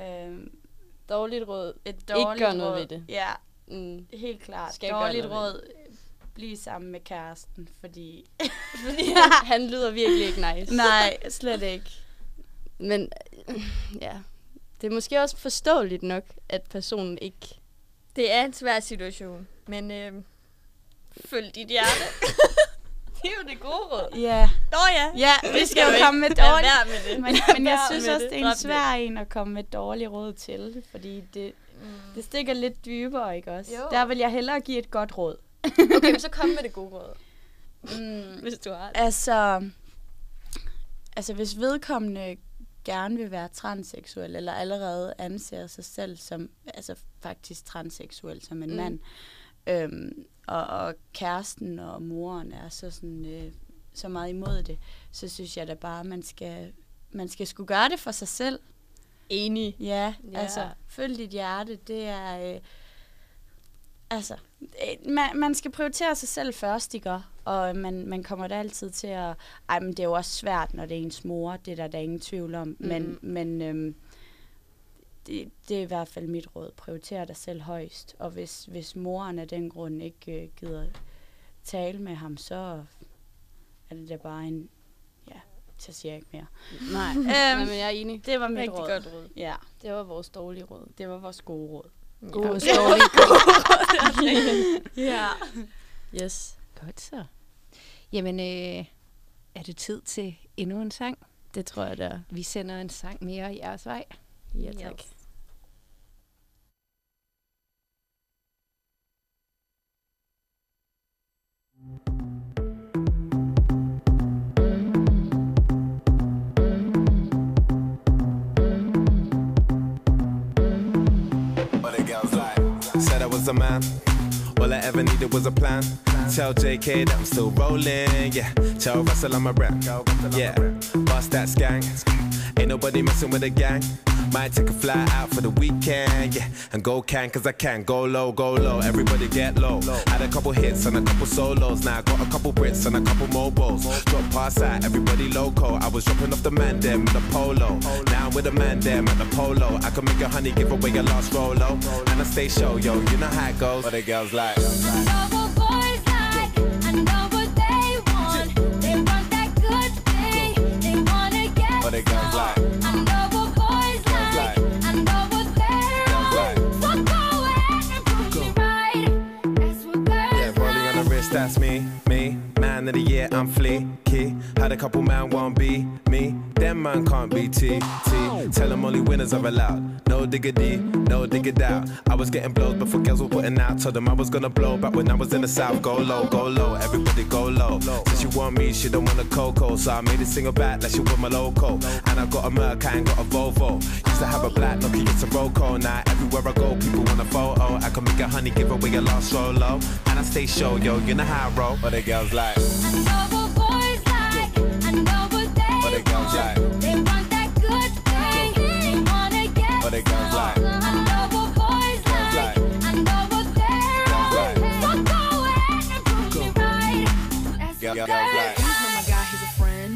Øhm, Dårligt råd. et dårligt gør noget råd. ved det. Ja, Mm. helt klart. Skal dårligt råd. Bliv sammen med kæresten, fordi... Fordi han, han lyder virkelig ikke nice. Nej, slet ikke. Men ja, det er måske også forståeligt nok, at personen ikke... Det er en svær situation, men øh, følg dit hjerte. det er jo det gode råd. Ja, Nå ja, ja vi skal du jo komme med dårligt. med det. Men, men jeg synes også, med det er en svær en at komme med dårlige råd til, fordi det, Mm. det stikker lidt dybere, ikke også? Jo. Der vil jeg hellere give et godt råd. Okay, men så kom med det gode råd, Mm, hvis du har det. altså, altså, hvis vedkommende gerne vil være transseksuel, eller allerede anser sig selv som, altså faktisk transseksuel som en Mm. mand, øhm, og, og kæresten og moren er så sådan, øh, så meget imod det, så synes jeg da bare, man skal, man skal skulle gøre det for sig selv. Enig. Ja, Ja. ja. altså, følg dit hjerte, det er... Øh, altså, øh, man, man skal prioritere sig selv først, ikke? Og man, man kommer da altid til at... Ej, men det er jo også svært, når det er ens mor, det er der, der er ingen tvivl om. Men, Mhm. men øhm, det, det er i hvert fald mit råd. Prioriter dig selv højst. Og hvis, hvis moren af den grund ikke øh, gider tale med ham, så er det da bare en... Ja, så siger jeg ikke mere. Nej, Øhm, Nej, men jeg er enig. Det var mit Rigtig råd. godt råd. Ja, Det var vores dårlige råd. det var vores gode råd. Gode Ja. og dårlige Ja. Yes. Godt så. Jamen, øh, er det tid til endnu en sang? Det tror jeg, det er. Vi sender en sang mere i jeres vej. Ja, tak. What Said I was a man. All I ever needed was a plan. Tell JK that I'm still rolling. Yeah. Tell Russell I'm a rap. Yeah. Bust that gang. Ain't nobody messing with the gang. Might take a fly out for the weekend. Yeah. And go can cause I can. Go low, go low. Everybody get low. Had a couple hits and a couple solos. Now I got a couple Brits and a couple mobiles. Drop pass out. Everybody loco. I was dropping off the man them with a polo. Now I'm with a man them at the polo. I can make a honey give away a last rolo. And I stay show, yo. You know how it goes. What the girls like? Man of the year, I'm fleeky. Had a couple man won't be me. Them man can't be T, T. Tell them only winners are allowed. No diggity, no diggity out. I was getting blows before girls were putting out. Told them I was gonna blow back when I was in the south. Go low, go low, everybody go low. Since she want me, she don't want a cocoa. So I made a single back like she want my loco. And I got a Merc, I ain't got a Volvo. Used to have a black Nokia, it's a Roco. Now everywhere I go, people want a photo. I can make a honey, give away a lost solo. And I stay show, yo, you know how I roll. What the girls like? What the girls like? want. They want that good thing. They wanna get What the girls like? I know what boys Girls like. like? I know what they're Girls on. like? So go ahead and prove me right. That's Girl- what girls girls like? He's not my guy, he's a friend.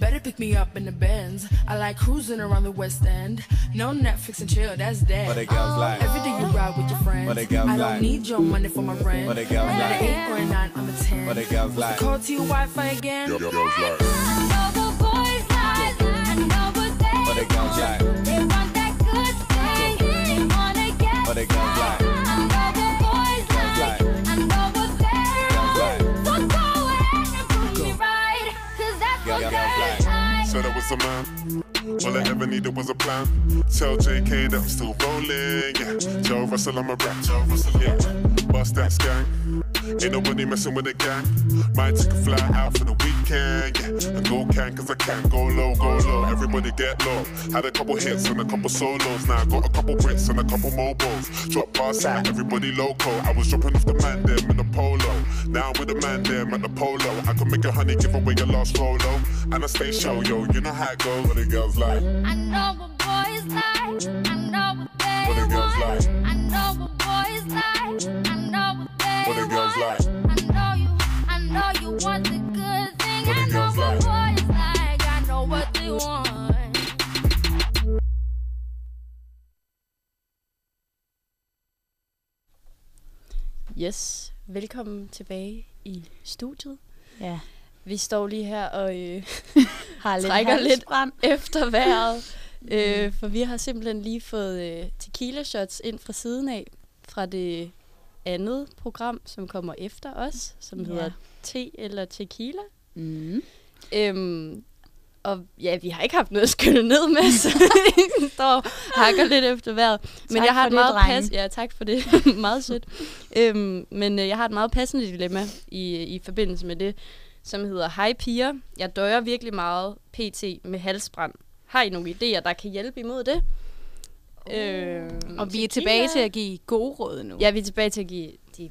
Better pick me up in the Benz. I like cruising around the West End. No Netflix and chill, that's dead. What the girls like? Every day you ride with your friends. What the girls I don't like? need your money for my rent. What the girls I got like? an 8 or a 9, I'm a 10. What the girls like? Call to your Wi-Fi again. I know what boys plan. Tell JK that I'm still rolling. Yeah. Tell Russell I'm a rap. Tell Russell, yeah. Bust that skank. Ain't nobody messing with the gang. Might take a fly out for the weekend. Yeah. And go can cause I can. Go low, go low. Everybody get low. Had a couple hits and a couple solos. Now I got a couple Brits and a couple mobiles. Drop past out, everybody loco. I was dropping off the man them in the polo. Now I'm with the man them at the polo. I can make a honey give away your last rolo. And I stay show, yo. You know how it goes. What the girls like? I know what boys like. I know what they What the girls want. like? I know what boys like. I know what they What the girls want. like? I know you. I know you want the I. Yes, velkommen tilbage i studiet. Ja. Vi står lige her og øh, har lidt trækker lidt efter vejret, øh, for vi har simpelthen lige fået øh, tequila shots ind fra siden af, fra det andet program, som kommer efter os, som ja. hedder Te eller Tequila. Mm. Øhm, og ja, vi har ikke haft noget at skylle ned med, så står hakker lidt efter vejret. Men Tak jeg har et det, meget drenge. pas, ja, tak for det. meget sødt. Øhm, men øh, jeg har et meget passende dilemma i, i forbindelse med det, som hedder Hej piger, jeg døjer virkelig meget pt. med halsbrand. Har I nogle idéer, der kan hjælpe imod det? Oh. Øhm, Og vi er tilbage til at give gode råd nu. Ja, vi er tilbage til at give de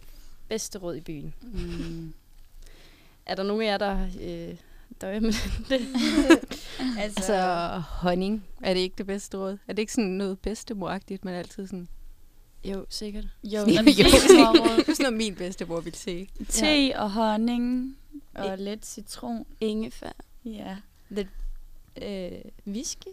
bedste råd i byen. Mm. Er der nogen af jer, der øh, døjer med det? Altså, Altså, honning, er det ikke det bedste råd? Er det ikke sådan noget bedstemoragtigt, man altid sådan... Jo, sikkert. jo, jo, men det det er sådan noget, min bedstemor ville sige. te og honning og lidt citron. Ingefær. Ja. Øh, whisky?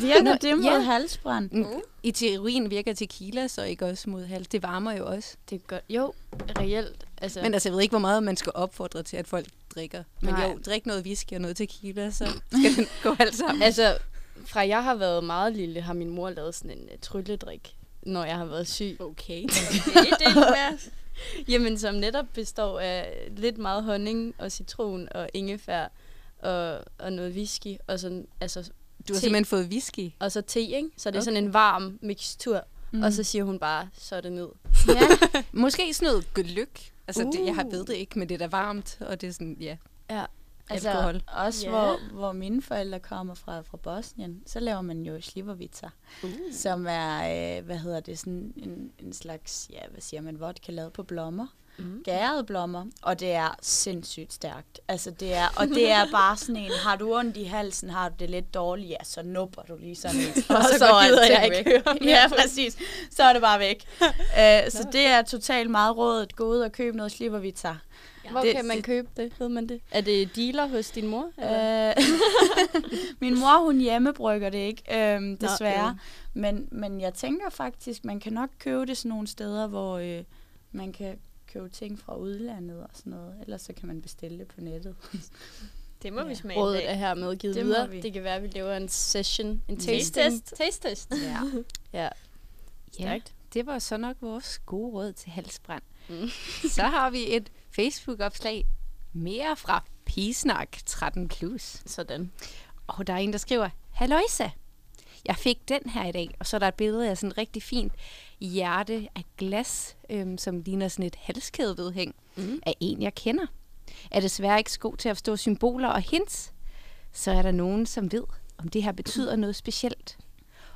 Virker Nå, det mod ja. halsbrand? Mm. I teorien virker tequila så ikke også mod hals. Det varmer jo også. Det er godt. Jo, reelt. Altså, Men altså, jeg ved ikke, hvor meget man skal opfordre til, at folk drikker. Men Nej. jo, drik noget whisky og noget tequila, så skal det gå alt sammen. altså, fra jeg har været meget lille, har min mor lavet sådan en uh, trylledrik, når jeg har været syg. okay. det er det. Jamen, som netop består af lidt meget honning og citron og ingefær og, og noget whisky og sådan, altså, Du har Te. simpelthen fået whisky. og så te, ikke? Så det er Okay. sådan en varm mixtur. Mm. Mm. Og så siger hun bare, så er det ned. ja. Måske sådan noget gløk. Altså, uh. det, jeg har Uh. ved det ikke, men det er da varmt, og det er sådan, ja. Ja. Altså, Alkohol. også Ja. hvor, hvor mine forældre kommer fra, fra Bosnien, så laver man jo slivovitser, Uh. som er, øh, hvad hedder det, sådan en, en slags, ja, hvad siger man, vodka lavet på blommer. Mm. Gærede blommer, og det er sindssygt stærkt. Altså det er, og det er bare sådan en, har du ondt i halsen, har du det lidt dårligt, ja, så nupper du lige sådan en. og så går gider alting jeg ikke væk. høre Ja, præcis. Så er det bare væk. uh, så det er totalt meget rådet. Gå ud og køb noget slivovitser. Hvor Det- kan man købe det? Ved man det? Er det dealer hos din mor? Øh, min mor, hun hjemmebrygger det ikke, øhm, Nå, desværre. øv. men, men jeg tænker faktisk, man kan nok købe det sådan nogle steder, hvor øh, man kan købe ting fra udlandet og sådan noget. Ellers så kan man bestille det på nettet. Det må Ja. vi smage Rådet en er dag. hermed givet Det videre. vi. Det kan være, at vi laver en session, en Taste test. Taste test. Ja. Ja, Ja, det var så nok vores gode råd til halsbrand. Mm. så har vi et Facebook-opslag mere fra Pisnak 13+. Plus. Sådan. Og der er en, der skriver, Halløjsa! Jeg fik den her i dag, og så er der et billede af sådan et rigtig fint hjerte af glas, øhm, som ligner sådan et halskædevedhæng Mm. af en, jeg kender. Er desværre ikke så god til at forstå symboler og hints, så er der nogen, som ved, om det her betyder noget specielt.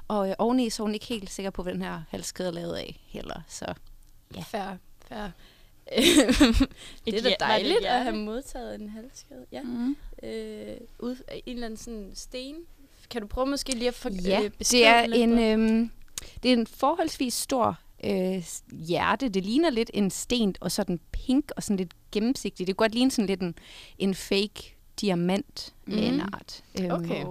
Og øh, oveni så er hun ikke helt sikker på, hvad den her halskæde er lavet af heller. Så Ja. Fair, fair. Et det er da dejligt at have modtaget en halskæde. Ja. Mm. Øh, ud en eller anden sådan sten. Kan du prøve måske lige at for, Ja, øh, beskrive det er en, bedre? Øhm, det er en forholdsvis stor øh, hjerte. Det ligner lidt en sten, og sådan pink og sådan lidt gennemsigtig. Det kunne godt ligne sådan lidt en, en fake diamant mm. af en Mhm. art. Øhm, Okay.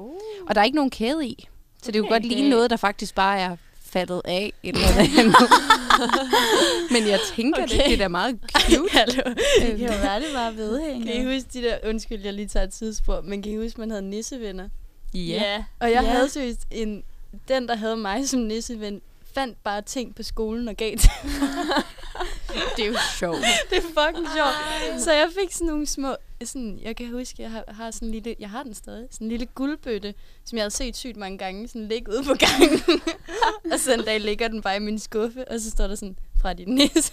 Og der er ikke nogen kæde i. Så det kunne Okay. godt ligne noget, der faktisk bare er faldet af et eller andet. Men jeg tænker, okay. det, Okay. det er da meget cute. Hallo. Det kan jo være, det var vedhænget. Kan I huske de der, undskyld, jeg lige tager et tidsspor, men kan I huske, man havde nissevenner? Ja. Og jeg Ja. havde seriøst en, den, der havde mig som nisseven, fandt bare ting på skolen og gav til Det er jo sjovt. Det er fucking sjovt. Så jeg fik sådan nogle små... Sådan, jeg kan huske, jeg har, har sådan en lille... Jeg har den stadig. Sådan en lille guldbøtte, som jeg havde set sygt mange gange. Sådan ligge ude på gangen. og så en dag ligger den bare i min skuffe, og så står der sådan, fra din næse.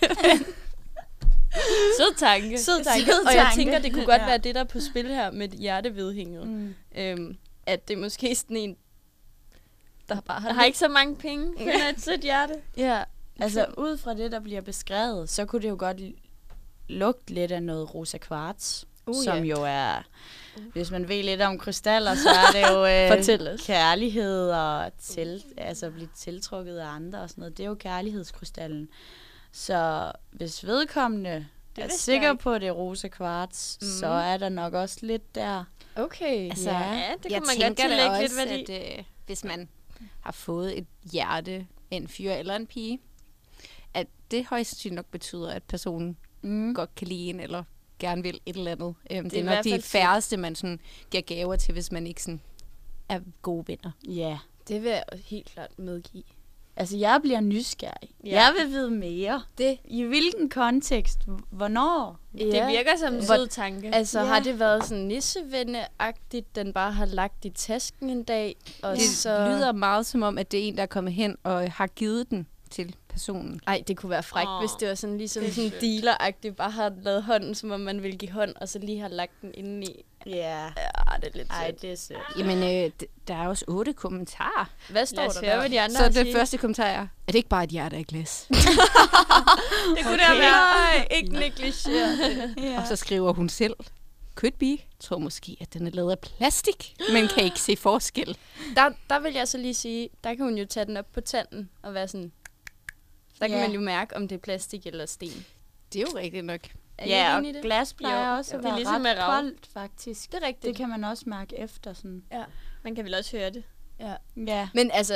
Sød tanke. Sød tanke. Sød Og jeg tanke. tænker, det kunne godt Ja. være det, der er på spil her med hjertevedhænget. Mm. Øhm, at det er måske sådan en, der bare har... Jeg har ikke så mange penge. Finder et sødt hjerte. Ja, Altså, ud fra det, der bliver beskrevet, så kunne det jo godt lugte lidt af noget rosa kvarts, Uh, som ja. jo er, hvis man ved lidt om krystaller, så er det jo øh, kærlighed og til, altså blive tiltrukket af andre og sådan noget. Det er jo kærlighedskrystallen. Så hvis vedkommende er vidste sikker på, at det er rosa kvarts, mm. så er der nok også lidt der. okay. Altså, Ja. Ja, det jeg kunne man godt tillægge lidt værdi. at øh, hvis man har fået et hjerte af en fyr eller en pige, at det højst sandsynligt nok betyder, at personen Mm. godt kan lide en, eller gerne vil et eller andet. Øhm, det, er er nok de færreste, man sådan giver gaver til, hvis man ikke sådan er gode venner. Ja. Det vil jeg helt klart medgive. Altså, jeg bliver nysgerrig. Ja. Ja. Jeg vil vide mere. Det, I hvilken kontekst? Hvornår? ja. Det virker som en Hvor- sød tanke. Altså, Ja. har det været sådan nissevenneagtigt, den bare har lagt i tasken en dag, og Det så... lyder meget som om, at det er en, der er kommet hen og har givet den til personen. Ej, det kunne være frækt, oh, hvis det var sådan ligesom sådan sødt. dealer bare har lavet hånden, som om man vil give hånd, og så lige har lagt den inde i. Ja. Ja, det er lidt Ej, det er sødt. Jamen, øh, der er også otte kommentarer. Hvad står Lad os der høre, hvad de andre Så det sige. første kommentar er, er det ikke bare et hjerte af glas? Det kunne okay. det være. Nej, ikke negligere. Ja. Og så skriver hun selv, could be, tror måske, at den er lavet af plastik, men kan ikke se forskel. Der, der vil jeg så lige sige, der kan hun jo tage den op på tanden og være sådan... Der kan Ja. man jo mærke, om det er plastik eller sten. Det er jo rigtigt nok. Er Ja, og glas plejer Jo, også jo. at Det er være ligesom ret koldt, faktisk. Det er rigtigt. Det kan man også mærke efter sådan. Man kan vel også høre det. Ja. Men altså,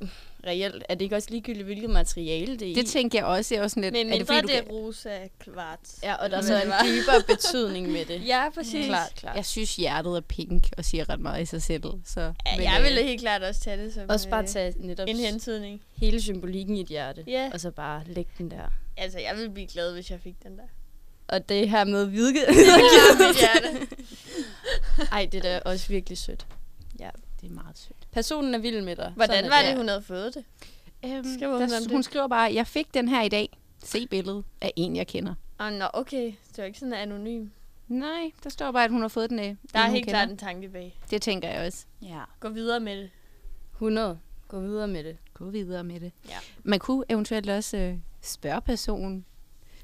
øh, reelt, er det ikke også ligegyldigt, hvilket materiale det er i? Det tænker jeg også, jeg er også sådan lidt... Men er det, mindre fordi, det, du det kan- er rosa kvarts. Ja, og der er så en dybere betydning med det. Ja, præcis. Klart, klart. Jeg synes, hjertet er pink og siger ret meget i sig selv. Så, Ja, men, jeg øh, ville helt klart også tage det som Også bare øh, tage netop en hentydning. hele symbolikken i et hjerte, Ja, og så bare lægge den der. altså jeg ville blive glad, hvis jeg fik den der. Og det her med vidke. Mit hjerte. Ej, det er da også virkelig sødt. Det er meget sødt. Personen er vild med dig. Hvordan Sådan var det, hun havde fået det? Øhm, Skriver hun der, om det? hun skriver bare, jeg fik den her i dag. Se billedet af en, jeg kender. Åh, oh, nå, okay. Det var ikke sådan anonym. Nej, der står bare, at hun har fået den af. Der er en, helt klart en tanke bag. Det tænker jeg også. Ja. Gå videre med det. 100. Gå videre med det. Gå videre med det. Ja. Man kunne eventuelt også øh, spørge personen,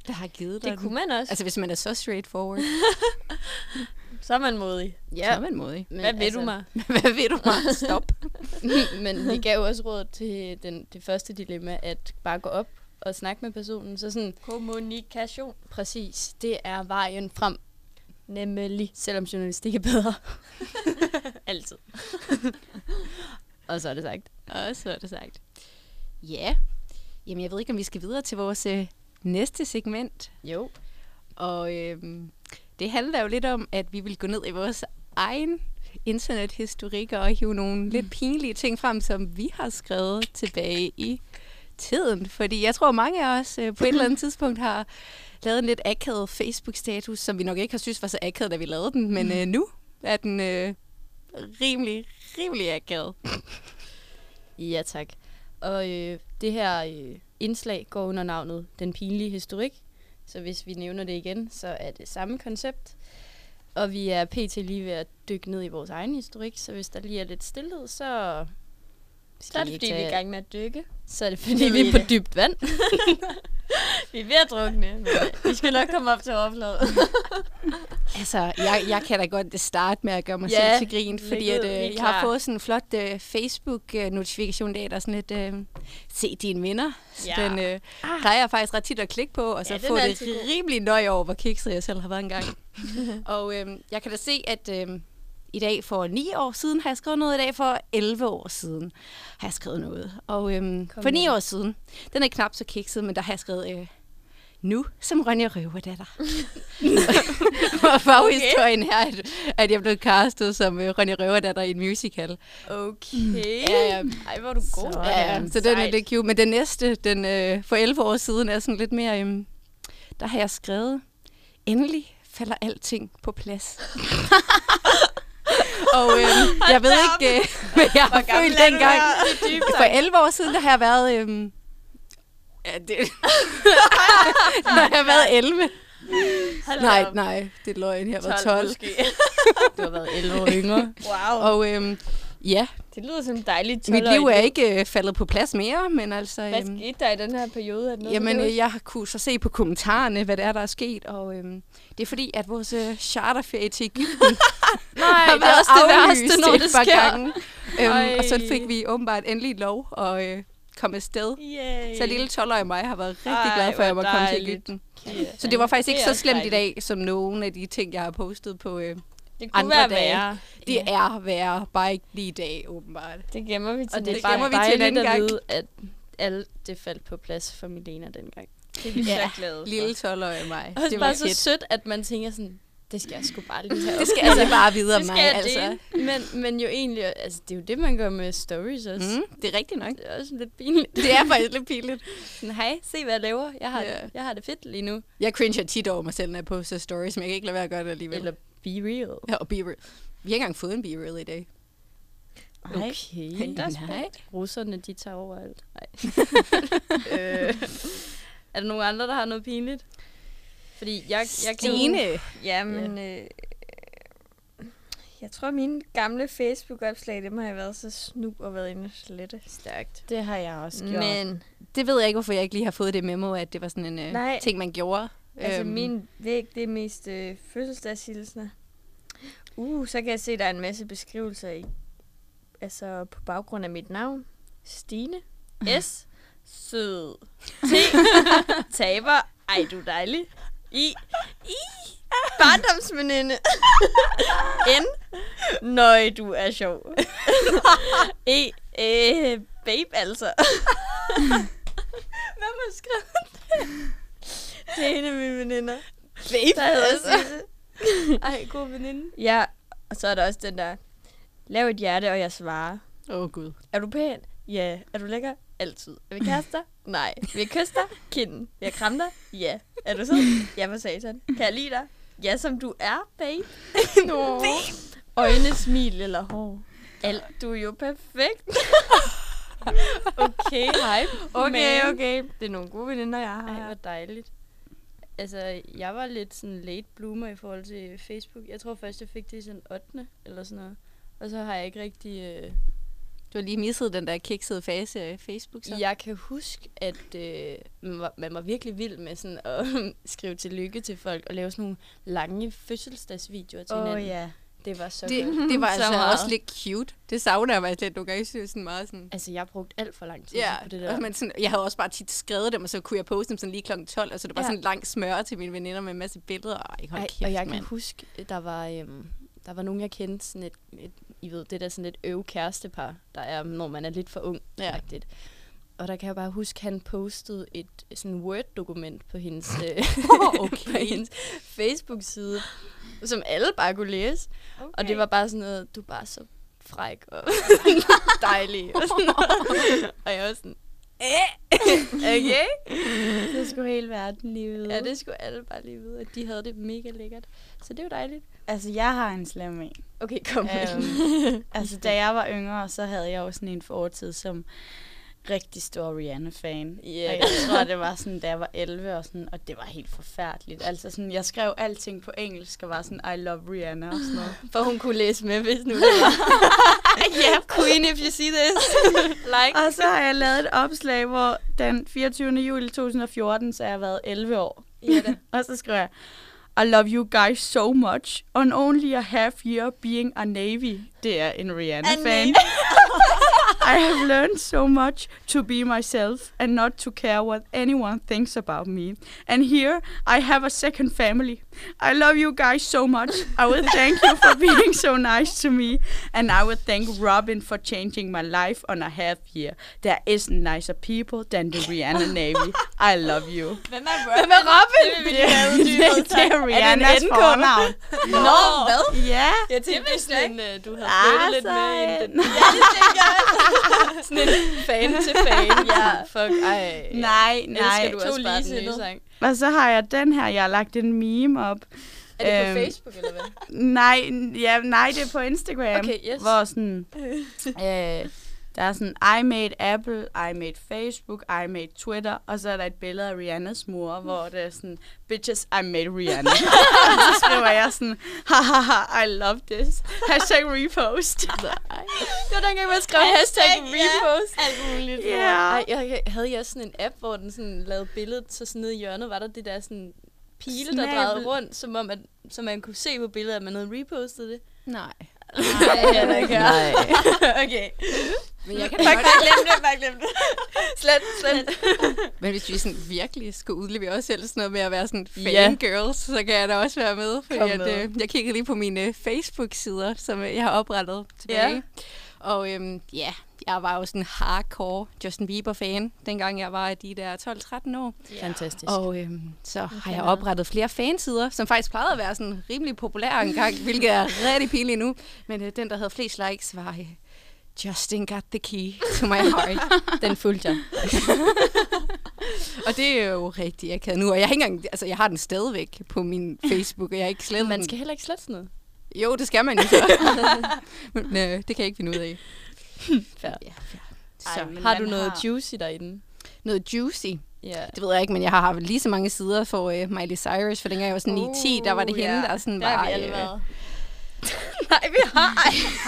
der har givet dig Det kunne den. man også. Altså, hvis man er så straightforward, Så er man modig. ja. så er man modig. Men Hvad vil du mig? Hvad ved du mig? Stop. men vi gav også råd til den, det første dilemma, at bare gå op og snakke med personen. Så sådan, Kommunikation. præcis, det er vejen frem, Nemlig. selvom journalistik er bedre. Altid. Og så er det sagt. Og så er det sagt. Ja. Jamen, jeg ved ikke, om vi skal videre til vores øh, næste segment. Jo. Og øhm, det handler jo lidt om, at vi vil gå ned i vores egen internethistorik og hive nogle mm. lidt pinlige ting frem, som vi har skrevet tilbage i tiden. Fordi jeg tror, mange af os øh, på et eller andet tidspunkt har lavet en lidt akavet Facebook-status, som vi nok ikke har synes var så akavet, da vi lavede den. Men øh, nu er den øh, rimelig, rimelig akavet. Ja, tak. Og øh, det her øh, indslag går under navnet Den pinlige historik. Så hvis vi nævner det igen, så er det samme koncept. Og vi er pt. lige ved at dykke ned i vores egen historik, så hvis der lige er lidt stillhed, så... Så er det, fordi vi er i gang med at dykke. Så er det, fordi vi er på dybt vand. Vi er ved at drukne, men øh, vi skal nok komme op til overfladen. Altså, jeg, jeg kan da godt starte med at gøre mig Ja, selv til grin, fordi at, øh, jeg har fået sådan en flot øh, Facebook-notifikation i dag, der er sådan lidt, øh, se dine venner. Så Ja. den øh, plejer jeg faktisk ret tit at klikke på, og så Ja, få det rimelig nøje over, hvor kikset jeg selv har været engang. og øh, jeg kan da se, at øh, i dag for 9 år siden har jeg skrevet noget, i dag for 11 år siden har jeg skrevet noget. Og øh, for 9 med. år siden, den er knap så kikset, men der har jeg skrevet... Øh, nu som Ronja Røverdatter. og forhistorien her, at, at jeg blev castet som uh, Ronja Røverdatter i en musical. Okay. Ja, ja. Ej, hvor er du god. Så, ja, så den er lidt cute. Men den næste, den øh, for 11 år siden, er sådan lidt mere... Øhm, der har jeg skrevet, endelig falder alting på plads. og øhm, jeg ved ikke, øh, hvad jeg har følt dengang. For 11 år siden, der har jeg været... Øhm, ja, det, der har jeg været 11. Nej, nej, det er løgn. Jeg har været 12. Måske. Du har været 11 år yngre. Wow. Og øhm, ja, Det lyder som en dejlig 12 mit liv er ikke øh, faldet på plads mere, men altså... Hvad øhm, skete der i den her periode? Er det noget, Jamen, øh, jeg har kunne så se på kommentarerne, hvad det er, der er sket, og øhm, det er fordi, at vores øh, charterferie til Egypten Nej, har det er også det værste, når et det sker. gange. Øhm, og så fik vi åbenbart endelig lov at øh, komme afsted. Yay. Så lille 12-årige mig har været rigtig Ej, glad for, at jeg måtte komme til. Egypten. Ja. Så det var faktisk ikke så slemt i dag, som nogle af de ting, jeg har postet på. Øh, Det kunne andre være dage. værre. det er værre, bare ikke lige i dag, åbenbart. Det gemmer vi til Og det Det gemmer vi til en anden at gang. vide, at, alt det faldt på plads for Milena dengang. Det er vi Ja, så glade for. Lille 12-årige mig. Og det det er bare var så fedt. sødt, at man tænker sådan, det skal jeg sgu bare lige have Det skal altså bare videre det mig, altså. dele. Men, men jo egentlig, altså det er jo det, man gør med stories også. Mm, det er rigtigt nok. Det er også lidt pinligt. Det er faktisk lidt pinligt. Sådan, hej, se hvad jeg laver. Jeg har, yeah. jeg har det fedt lige nu. Jeg cringer tit over mig selv, når jeg poster stories, men jeg kan ikke lade være at gøre det alligevel. Eller be real. Ja, og be real. Vi har ikke engang fået en be real i dag. Okay. Nej. Russerne, de tager over alt. Nej. øh, er der nogen andre, der har noget pinligt? Fordi jeg, jeg kan Stine. Jamen, øh, jeg tror, mine gamle Facebook-opslag, dem har jeg været så snu og været inde og slette. Stærkt. Det har jeg også gjort. Men Det ved jeg ikke, hvorfor jeg ikke lige har fået det memo, at det var sådan en øh, Nej. ting, man gjorde. altså, Øhm, min væg, det er mest øh, fødselsdagshilsner. Uh, så kan jeg se, der er en masse beskrivelser i, altså på baggrund af mit navn. Stine. S. Sød. T. Taber. Ej, du er dejlig. I. I. Barndomsveninde. N. Nøj, du er sjov. e. Øh, babe, altså. Hvem har skrevet det? Det er en af mine veninder. Babe, Der altså. Ej, god veninde. Ja, og så er der også den der, lav et hjerte, og jeg svarer. Åh, oh, gud. Er du pæn? Ja. Er du lækker? Altid. Er vi kærester? Nej. Vil jeg kysse dig? Kinden. Vil jeg kramme dig? Ja. Er du sød? Ja, for satan. Kan jeg lide dig? Ja, som du er, babe. Nå. Øjne, smil eller hår. Alt. Du er jo perfekt. Okay, hej. Okay, okay. Det er nogle gode veninder, jeg har. Ej, hvor dejligt. Altså, jeg var lidt sådan late bloomer i forhold til Facebook. Jeg tror først, jeg fik det i sådan 8. eller sådan noget. Og så har jeg ikke rigtig... Øh... Du har lige misset den der kiksede fase af Facebook, så. Jeg kan huske, at øh, man, var, man var virkelig vild med sådan at skrive tillykke til folk og lave sådan nogle lange fødselsdagsvideoer til Åh, hinanden. ja. Det var så Det, godt. det var Så altså meget. også lidt cute. Det savner jeg faktisk lidt nogle gange. Jeg synes, sådan meget sådan... Altså, jeg brugte alt for lang tid Ja, på det der. og man sådan, jeg havde også bare tit skrevet dem, og så kunne jeg poste dem sådan lige kl. 12, og så det var Ja. sådan en lang smør til mine veninder med en masse billeder. Ej, hold Ej, kæft, og jeg kan mand. huske, der var, øhm, der var nogen, jeg kendte, sådan et, et, I ved, det der sådan et øv kærestepar, der er, når man er lidt for ung. Ja. Rigtigt. Og der kan jeg bare huske, han postede et sådan Word-dokument på hendes, øh, okay. på hendes Facebook-side, som alle bare kunne læse. Okay. Og det var bare sådan noget, du er bare så fræk og dejlig. Og, sådan noget. og jeg var sådan, okay. Det skulle hele verden lige vide. Ja, det skulle alle bare lige vide, at de havde det mega lækkert. Så det er jo dejligt. Altså, jeg har en slem en. Okay, kom med. Øhm, altså, da jeg var yngre, så havde jeg jo sådan en fortid som rigtig stor Rihanna-fan. Og jeg tror, det var sådan, da jeg var 11, og, sådan, og det var helt forfærdeligt. Altså sådan, jeg skrev alting på engelsk, og var sådan, I love Rihanna og sådan noget. For hun kunne læse med, hvis nu det var. yeah, queen, if you see this. like. Og så har jeg lavet et opslag, hvor den 24. juli 2014, så har jeg været 11 år. Da. Og så skrev jeg, I love you guys so much. On only a half year being a Navy. Det er en Rihanna-fan. I have learned so much to be myself and not to care what anyone thinks about me. And here I have a second family. I love you guys so much. I will thank you for being so nice to me. And I will thank Robin for changing my life on a half year. There isn't nicer people than the Rihanna Navy. I love you. Hvem er Robin? Hvem er Robin? Det vil vi lige have uddybet, det, det er tak. Rihannas NK? fornavn. Nå, hvad? Ja. Jeg tænkte, det er sådan du havde Ah, flyttet lidt med sej. Ja, det tænker jeg. sådan en fan til fan. ja. Fuck, ej. Nej, nej. Elsker du også bare den nye sang? Og så har jeg den her, jeg har lagt en meme op. Er det på Øhm, Facebook, eller hvad? Nej, ja, nej, det er på Instagram. Okay, yes. Hvor sådan, øh, der er sådan, I made Apple, I made Facebook, I made Twitter, og så er der et billede af Rihannas mor, hvor det er sådan, bitches, I made Rihanna. og så skriver jeg sådan, haha, I love this. Hashtag repost. Det var dengang, man skrev hashtag repost. Alt muligt. Ja. Ej, jeg, havde jeg sådan en app, hvor den sådan lavede billedet, så sådan nede i hjørnet var der det der sådan pile, der Snabel. drejede rundt, som om, at, så man kunne se på billedet, at man havde repostet det. Nej. Nej, heller ikke. Nej. okay. Men jeg kan Bare godt, glem det, bare glem det. Slet, slet. men hvis vi sådan virkelig skulle udlevere os selv sådan noget med at være sådan fangirls, så kan jeg da også være med. Fordi Kom at, med. øh, jeg kigger lige på mine Facebook-sider, som øh, jeg har oprettet tilbage. Og øhm, ja, Jeg var jo sådan hardcore Justin Bieber-fan, dengang jeg var de der 12-13 år. Fantastisk. Og øhm, så har jeg oprettet flere fansider, som faktisk plejede at være sådan rimelig populære engang, hvilket er rigtig pinligt nu. Men øh, den, der havde flest likes, var øh, Justin got the key to my heart. Den fulgte jeg. og det er jo rigtig akavet nu. Og jeg, har ikke engang, altså, jeg har den stadigvæk på min Facebook, og jeg har ikke slettet Man den. skal heller ikke slette sådan noget. Jo, det skal man jo så. Men øh, det kan jeg ikke finde ud af. Fair. Ja, fair. Ej, Så, men har du noget juicy derinde? noget juicy. Ja. Det ved jeg ikke, men jeg har haft lige så mange sider for uh, Miley Cyrus, for dengang jeg var sådan 9-10, der var det Uh, hende, ja. der sådan Der har var... vi alle øh. Nej, vi har.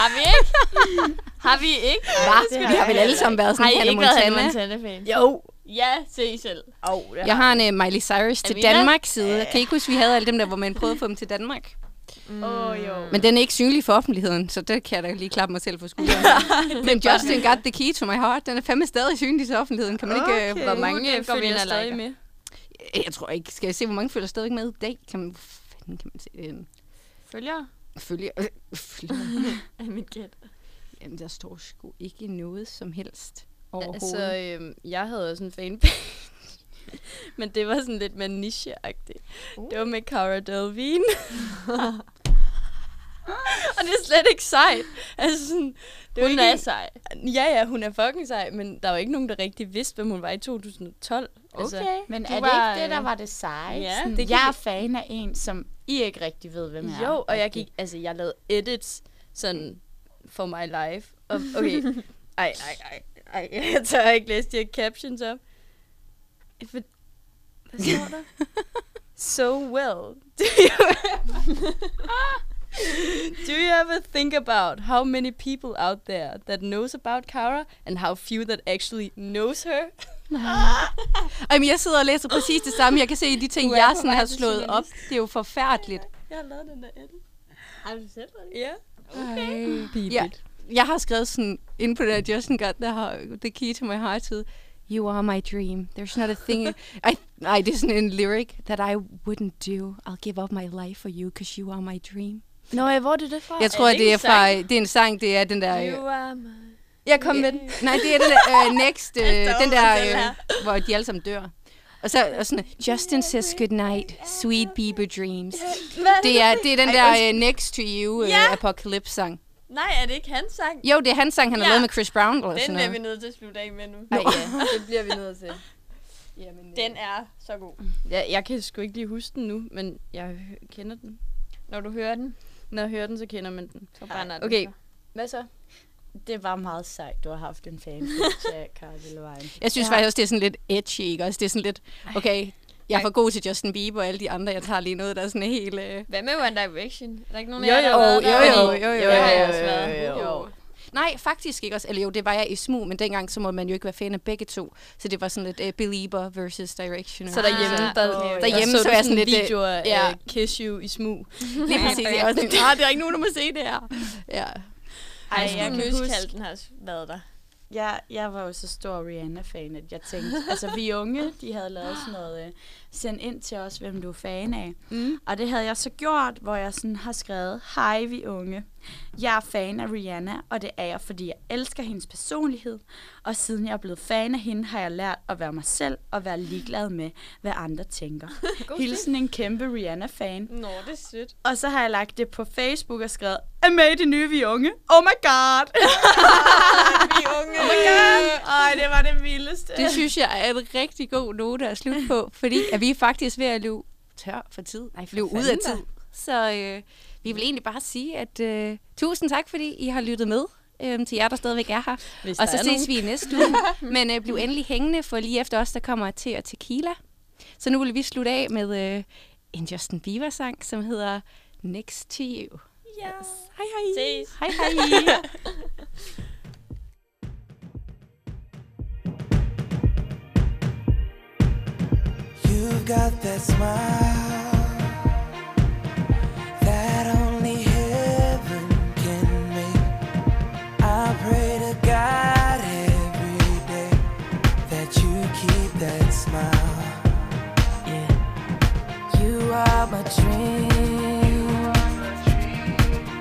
Har vi ikke? har vi ikke? Hva? Vi har vel alle sammen været Har sådan I Hannah ikke været Hannah Montana. Montana-fan? Jo. Ja, se I selv. Oh, Jeg har en uh, Miley Cyrus til Amina? Danmark side. Kan I ikke huske, vi havde alle dem der, hvor man prøvede at få dem til Danmark? Åh, oh, jo. Men den er ikke synlig for offentligheden, så det kan jeg da lige klappe mig selv for skulderen. Men Justin Got The Key To My Heart, den er fandme stadig synlig til offentligheden. Kan man ikke... Okay. Hvor Uh, mange det går vi følger ind og stadig med? jeg tror ikke. Skal jeg se, hvor mange følger stadig med i dag? Kan man... Hvor fanden kan man se det? Følger? Følger... Øh, følger. Er mit gæt. Jamen, der står sgu ikke noget som helst overhovedet. Altså, øhm, jeg havde også en fanpage. Men det var sådan lidt mere niche-agtigt. Uh. Det var med Cara Delevingne. og det er slet ikke sejt. Altså sådan, det Hun ikke er en- sej. Ja, ja, hun er fucking sej, men der var ikke nogen, der rigtig vidste, hvem hun var i 2012. Altså, Men Du er det var, ikke det, der øh, var det seje? ja, Sådan, det jeg er fan af en, som I ikke rigtig ved, hvem er. jo, og jeg gik, altså jeg lavede edits sådan for my life. Og, okay, ej, ej, ej, ej, jeg tør ikke læse de her captions op. For, hvad står der? so well. Do you, do you ever think about how many people out there that knows about Kara and how few that actually knows her? Ej, men jeg sidder og læser præcis det samme. Jeg kan se i de ting, jeg sådan har slået op. Det er jo forfærdeligt. Jeg har lavet den der edit. Har du selv det? Ja. Okay. Ja, jeg har skrevet sådan ind på det der Justin Got the, Heart- the Key to My Heart tid. You are my dream. There's not a thing... I, nej, det er sådan en lyric that I wouldn't do. I'll give up my life for you, because you are my dream. Nå, hvor er det det fra? Jeg tror, er det, ikke er fra... sang? Det er en sang, det er den der... You are my... Jeg kom med den. Nej, det er den der uh, next, uh, den der, uh, hvor de alle sammen dør. Og så og sådan, Justin says goodnight, sweet Bieber dreams. Det er, det er den der uh, next to you uh, Ja. apocalypse-sang. Nej, er det ikke hans sang? Jo, det er hans sang, han har Ja. lavet med Chris Brown. Eller Den sådan bliver noget. vi nødt til at slutte af med nu. Ej, ja. det bliver vi nødt til. Jamen, Den er så god. Ja, jeg kan sgu ikke lige huske den nu, men jeg kender den. Når du hører den, Når jeg hører den, så kender man den. så brænder den. Okay, hvad så? Det var meget sejt, du har haft en fan af Cara Delevingne. Jeg synes Ja. faktisk også, det er sådan lidt edgy, ikke? Også det er sådan lidt, okay, jeg er for god til Justin Bieber og alle de andre. Jeg tager lige noget, der er sådan helt... Øh... Hvad med One Direction? Er der ikke nogen Jo, af jer, jo, der har jo, været jo, der? jo, jo, Det jo, har jeg jo, også jo, været. jo, jo. Uh. Nej, faktisk ikke også. Eller jo, det var jeg i smug, men dengang så må man jo ikke være fan af begge to. Så det var sådan lidt uh, Belieber versus Direction. Så derhjemme, Ah, der, okay. der Derhjemme, så, så er jeg sådan lidt, øh, videoer af ja. Kiss You i smug. Lige præcis. Jeg er også sådan, ah, det er ikke nogen, der må se det her. Ja. Ej, jeg jeg kan huske- den har været der. Jeg, jeg var jo så stor Rihanna-fan, at jeg tænkte, altså vi unge, de havde lavet sådan noget, øh, send ind til os, hvem du er fan af. Mm. Og det havde jeg så gjort, hvor jeg sådan har skrevet, hej vi unge, jeg er fan af Rihanna, og det er jeg, fordi jeg elsker hendes personlighed. Og siden jeg er blevet fan af hende, har jeg lært at være mig selv og være ligeglad med, hvad andre tænker. Hilsen en kæmpe Rihanna-fan. Nå, det er sødt. Og så har jeg lagt det på Facebook og skrevet, er med i det nye Vi Unge. Oh my god! Vi unge. Oh my god. Ej, det var det vildeste. Det synes jeg er en rigtig god note at slutte på, fordi at vi er faktisk ved at løbe tør for tid. Nej, for løbe ud af tid. Så øh, vi vil egentlig bare sige, at øh, tusind tak, fordi I har lyttet med. Øh, til jer, der stadigvæk er her. Hvis Og så ses nogen. vi i næste uge. Men øh, bliv endelig hængende, for lige efter os, der kommer til og tequila. Så nu vil vi slutte af med øh, en Justin Bieber-sang, som hedder Next to You. Yes. Hej hej. Ses. Hej hej. You've got that smile that only heaven can make. I pray to God every day that you keep that smile. Yeah, you are my dream.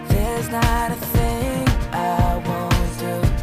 There's not a thing I won't do.